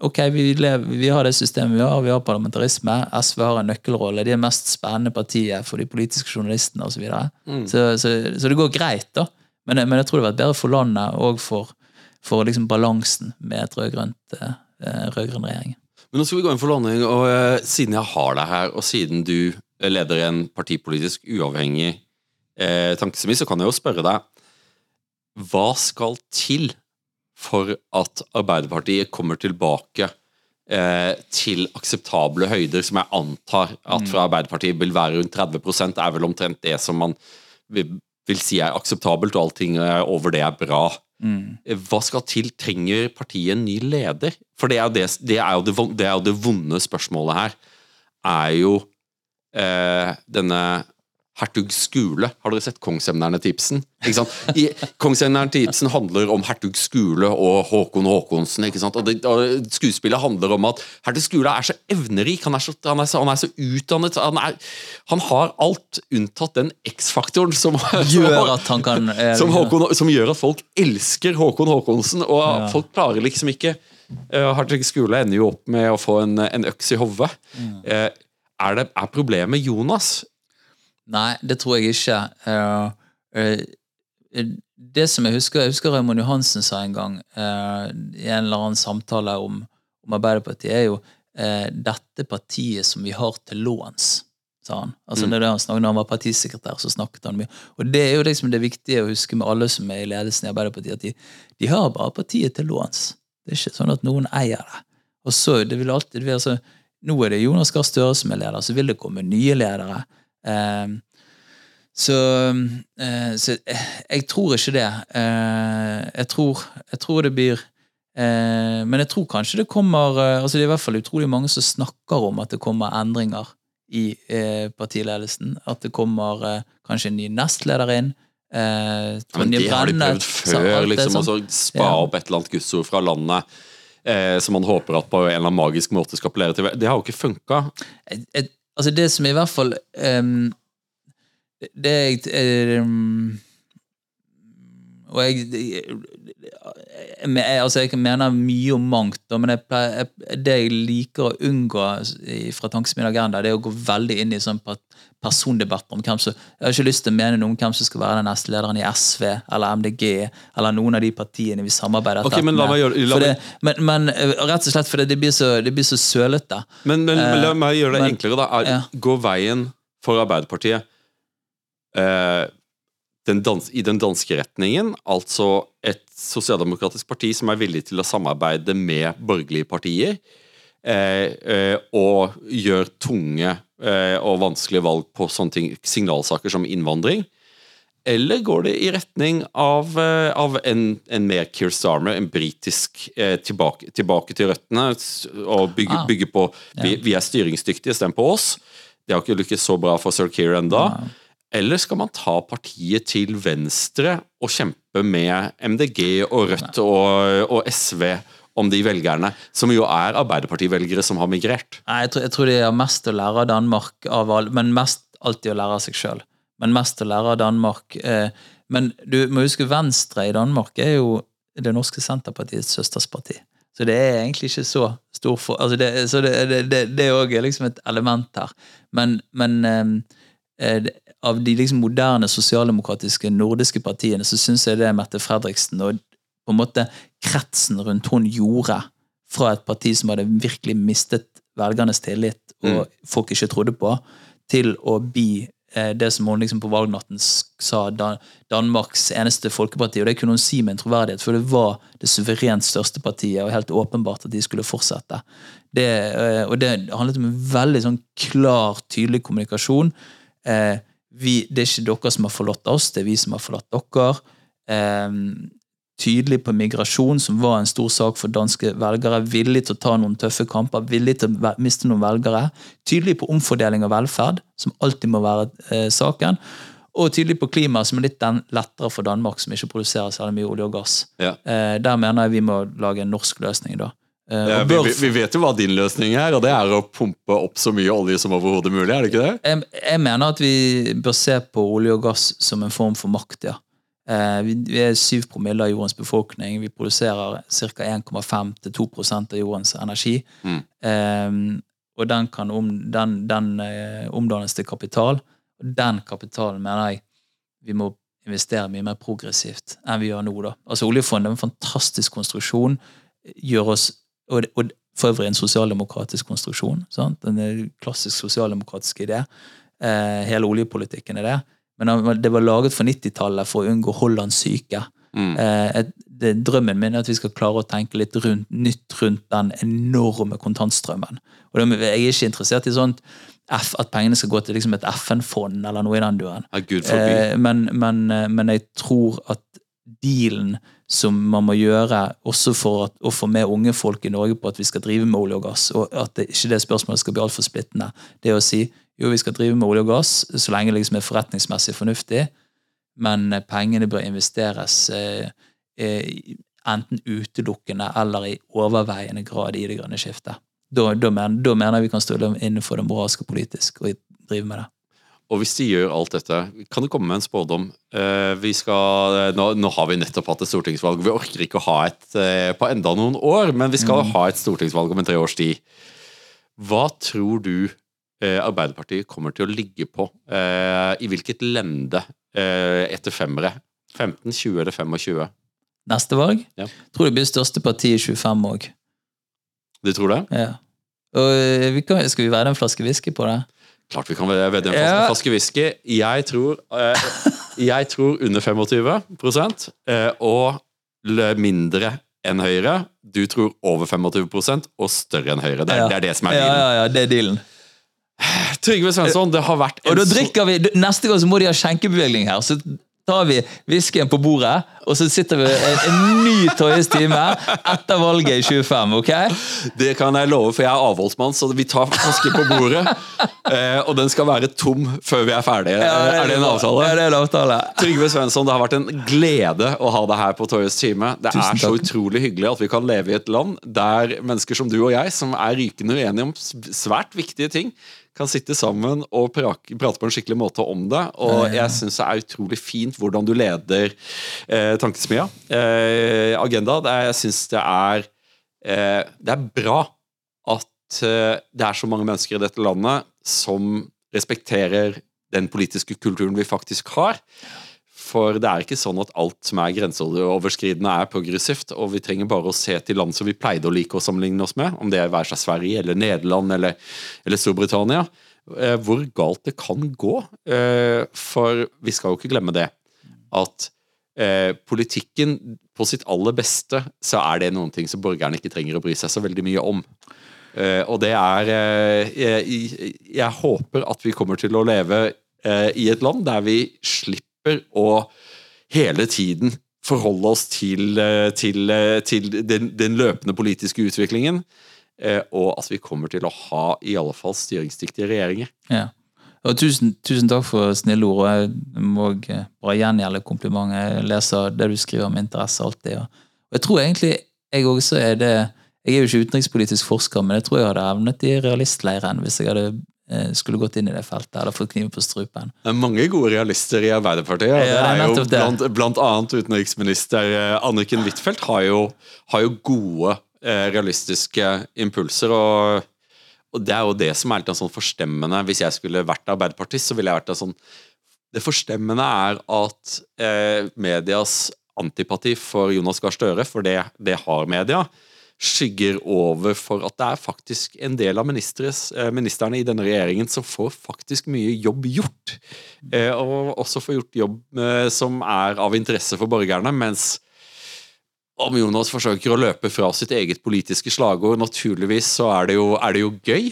Ok, vi, lever, vi har det systemet vi har, vi har parlamentarisme. SV har en nøkkelrolle. De er mest spennende partiet for de politiske journalistene osv. Så, videre. Mm. så, så, så det går greit, da. Men, men jeg tror det hadde vært bedre for landet og for, for liksom balansen med et rød-grønt eh, rød-grønn regjering. Men nå skal vi gå inn for landing, og eh, siden jeg har deg her, og siden du eh, leder en partipolitisk uavhengig eh, tankesemi, så kan jeg jo spørre deg Hva skal til for at Arbeiderpartiet kommer tilbake eh, til akseptable høyder, som jeg antar at fra Arbeiderpartiet vil være rundt 30% er vel omtrent det som man vil, vil si er akseptabelt, og allting eh, over det er bra. Mm. Hva skal til? Trenger partiet en ny leder? For det er jo det, det, er jo det, det, er jo det vonde spørsmålet her. Er jo eh, denne hertug Skule. Har dere sett Kongsemnerne-tipsen? Ikke sant? I, Kongsemnerne-tipsen handler om hertug Skule og Håkon Håkonsen. Og, det, og Skuespillet handler om at hertug Skule er så evnerik, han er så, han er så, han er så utdannet. Han, er, han har alt unntatt den X-faktoren som, *laughs* Gjør at han kan eh, som, Håkon, som gjør at folk elsker Håkon Håkonsen, og Ja. folk klarer liksom ikke uh, Hertug Skule ender jo opp med å få en, en øks i hodet. Eh, er, det- er problemet Jonas? Nei, det tror jeg ikke. Uh, uh, det som jeg husker Jeg husker Raymond Johansen sa en gang uh, i en eller annen samtale om, om Arbeiderpartiet, er jo dette partiet som vi har til låns, sa han. Altså Mm. det han snakket, Når han var partisekretær, så snakket han mye. Og det er jo liksom det viktige å huske med alle som er i ledelsen i Arbeiderpartiet, at de, de har bare partiet til låns. Det er ikke sånn at noen eier det. Og så, det vil alltid være så Nå er det Jonas Gahr Støre som er leder, så vil det komme nye ledere. Eh, så, uh, så eh, jeg tror ikke det. Uh, jeg, tror, jeg tror det blir uh, Men jeg tror kanskje det kommer altså Det er i hvert fall utrolig mange som snakker om at det kommer endringer i partiledelsen. At det kommer kanskje en ny nestleder inn. Ja, men det har de prøvd før, liksom. sånn. altså, spa Ja. opp et eller annet gudsord fra landet. Som man håper at på en eller annen magisk måte skal appellere til. Det har jo ikke funka. Jeg, et, altså det som i hvert fall um, det- jeg ehm, Og jeg, jeg, jeg, Altså, jeg mener mye om mangt, men pleier- det jeg liker å unngå fra Tankesmien Agenda, det er å gå veldig inn i sånn persondebatter om hvem som Jeg har ikke lyst til å mene noe om hvem som skal være den neste lederen i SV eller MDG eller noen av de partiene vi samarbeider okay, men med. gjøre- meg- det, men, men eh, rett og slett fordi det blir så, det blir så sølete. Men, men, la meg gjøre det enklere, da. Er, ja. Gå veien for Arbeiderpartiet eh, den dans, i den danske retningen, altså et sosialdemokratisk parti som er villig til å samarbeide med borgerlige partier, eh, eh, og gjør tunge eh, og vanskelige valg på sånne ting, signalsaker som innvandring. Eller går det i retning av, eh, av en, en mer Keir Starmer, en britisk eh, tilbake, tilbake, til røttene, og bygge, ah. bygge på vi, vi, er styringsdyktige, stem på oss. Det har ikke lykkes så bra for Sir Keir enda. Ah. Eller skal man ta partiet til venstre og kjempe med MDG og Rødt og, og SV? om de velgerne, som jo er Arbeiderparti-velgere som har migrert? Nei, jeg tror, jeg tror de har mest å lære av Danmark, av all, men mest alltid å lære av seg sjøl men mest å lære av Danmark. Eh, men du må huske Venstre i Danmark er jo det norske Senterpartiets søstersparti. Så det er egentlig ikke så stor for altså det, Så det, det, det er òg liksom et element her. Men, men eh av de liksom moderne sosialdemokratiske nordiske partiene så syns jeg det er Mette Fredriksen og på en måte kretsen rundt hun gjorde fra et parti som hadde virkelig mistet velgernes tillit, og mm. folk ikke trodde på, til å bli Eh, det som hun liksom på valgnatten sa Dan Danmarks eneste folkeparti. Og det kunne hun si med en troverdighet, for det var det suverent største partiet, og helt åpenbart at de skulle fortsette. Det, eh, og det handlet om en veldig sånn klar, tydelig kommunikasjon. Eh, vi, det er ikke dere som har forlatt oss, det er vi som har forlatt dere tydelig på migrasjon, som var en stor sak for danske velgere. Villig til å ta noen tøffe kamper, villig til å miste noen velgere. Tydelig på omfordeling av velferd, som alltid må være eh, saken. Og tydelig på klima, som er litt lettere for Danmark, som ikke produserer særlig mye olje og gass. Ja. Eh, der mener jeg vi må lage en norsk løsning. da. Eh, ja, vi, vi, vet jo hva din løsning er, og det er å pumpe opp så mye olje som overhodet mulig. er det ikke det? Jeg, jeg mener at vi bør se på olje og gass som en form for makt, ja. Vi, vi er 7 promille av jordens befolkning. Vi produserer ca. 1,5-2% av jordens energi. Mm. Um, og den kan om, den, den omdannes til kapital. Og den kapitalen mener jeg vi må investere mye mer progressivt enn vi gjør nå. da. Altså Oljefondet er en fantastisk konstruksjon. gjør oss, og, og for øvrig en sosialdemokratisk konstruksjon. Sant? En klassisk sosialdemokratisk idé. Eh, hele oljepolitikken er det. Men det var laget for 90-tallet for å unngå Hollands syke. Mm. Eh, det, drømmen min er at vi skal klare å tenke litt rundt, nytt rundt den enorme kontantstrømmen. Og Jeg er ikke interessert i sånt F, at pengene skal gå til liksom et FN-fond eller noe i den duren. Eh, men, men, eh, men, jeg tror at dealen som man må gjøre også for at, å få med unge folk i Norge på at vi skal drive med olje og gass, og at det, ikke det spørsmålet skal bli altfor splittende, det å si jo, vi skal drive med olje og gass så lenge det liksom er forretningsmessig fornuftig, men pengene bør investeres eh, eh, enten utelukkende eller i overveiende grad i det grønne skiftet. Da, da, mener, da mener jeg vi kan stå innenfor det moralske politisk og drive med det. Og hvis de gjør alt dette, kan du komme med en spådom? Vi skal, nå, nå, har vi nettopp hatt et stortingsvalg. Vi orker ikke å ha et på enda noen år, men vi skal mm. ha et stortingsvalg om en tre års tid. Hva tror du eh, Arbeiderpartiet kommer til å ligge på. Eh, I hvilket lende eh, etter femmere? 15, 20 eller 25? Neste valg? Ja. Tror det blir største partiet i 25 òg. Du tror det? Ja. Og eh, vi kan, skal vi være en flaske whisky på det? Klart vi kan vedde en ja. flaske whisky. Jeg tror, eh, jeg tror under 25 eh, og mindre enn Høyre. Du tror over 25 og større enn Høyre. Det er, ja. det, er det som er dealen. Ja, ja, det er dealen. Trygve Svensson, det har vært Og da drikker vi, Neste gang så må de ha skjenkebevilgning her. Så tar vi whiskyen på bordet, og så sitter vi en, en ny Toyes time etter valget i 25. ok? Det kan jeg love, for jeg er avholdsmann, så vi tar flaske på bordet. Eh, og den skal være tom før vi er ferdige. Ja, det er, er, det en avtale? Ja, det er en avtale. Trygve Svensson, det har vært en glede å ha deg her på Toyes time. Det Tusen er så takk. utrolig hyggelig at vi kan leve i et land der mennesker som du og jeg, som er rykende uenige om svært viktige ting, kan sitte sammen og prate på en skikkelig måte om det. Og jeg syns det er utrolig fint hvordan du leder eh, Tankesmia. Eh, Agenda. Det jeg syns det er eh, Det er bra at eh, det er så mange mennesker i dette landet som respekterer den politiske kulturen vi faktisk har. For det er ikke sånn at alt som er grenseoverskridende, er progressivt. Og vi trenger bare å se til land som vi pleide å like å sammenligne oss med, om det er være seg Sverige eller Nederland eller, eller Storbritannia, eh, hvor galt det kan gå. Eh, for vi skal jo ikke glemme det, at eh, politikken på sitt aller beste, så er det noen ting som borgerne ikke trenger å bry seg så veldig mye om. og det er jeg, jeg håper at vi kommer til å leve i et land der vi slipper slipper å hele tiden forholde oss til, eh, til, eh, til den, den, løpende politiske utviklingen. Eh, og at vi kommer til å ha i alle fall styringsdyktige regjeringer. Ja. Og tusen, tusen, takk for snille ord. og Jeg må bare gjengjelde komplimentet. Jeg leser det du skriver med interesse alltid. Og jeg tror egentlig jeg også er det Jeg er jo ikke utenrikspolitisk forsker, men jeg tror jeg hadde evnet i realistleiren hvis jeg hadde skulle gått inn i det feltet eller fått kniven på strupen. Det er mange gode realister i Arbeiderpartiet. Ja, det er jo blant, blant, annet utenriksminister eh, Anniken Huitfeldt har, har, jo gode eh, realistiske impulser. og, og Det er jo det som er litt sånn forstemmende. Hvis jeg skulle vært arbeiderpartist, så ville jeg vært sånn Det forstemmende er at eh, medias antipati for Jonas Gahr Støre, for det, det har media, skygger over for at det er faktisk en del av eh, ministrene i denne regjeringen som får faktisk mye jobb gjort. Eh, og også får gjort jobb eh, som er av interesse for borgerne. mens om Jonas forsøker å løpe fra sitt eget politiske slagord, naturligvis så er det jo, er det jo gøy.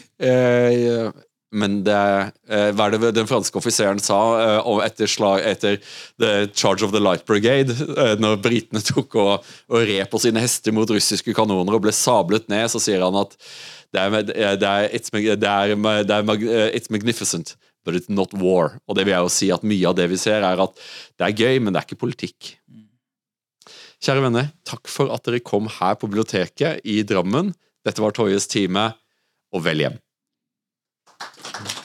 Men det, eh, hva er det den franske offiseren sa eh, etter, slag, etter The Charge of the Light Brigade, eh, når britene tok og, og red på sine hester mot russiske kanoner og ble sablet ned, så sier han at er, it's, er it's magnificent, but it's not war. Og det vil jeg jo si at mye av det vi ser, er at det er gøy, men det er ikke politikk. Kjære venner, takk for at dere kom her på biblioteket i Drammen. Dette var Toyes time, og vel hjem. Mm-hmm.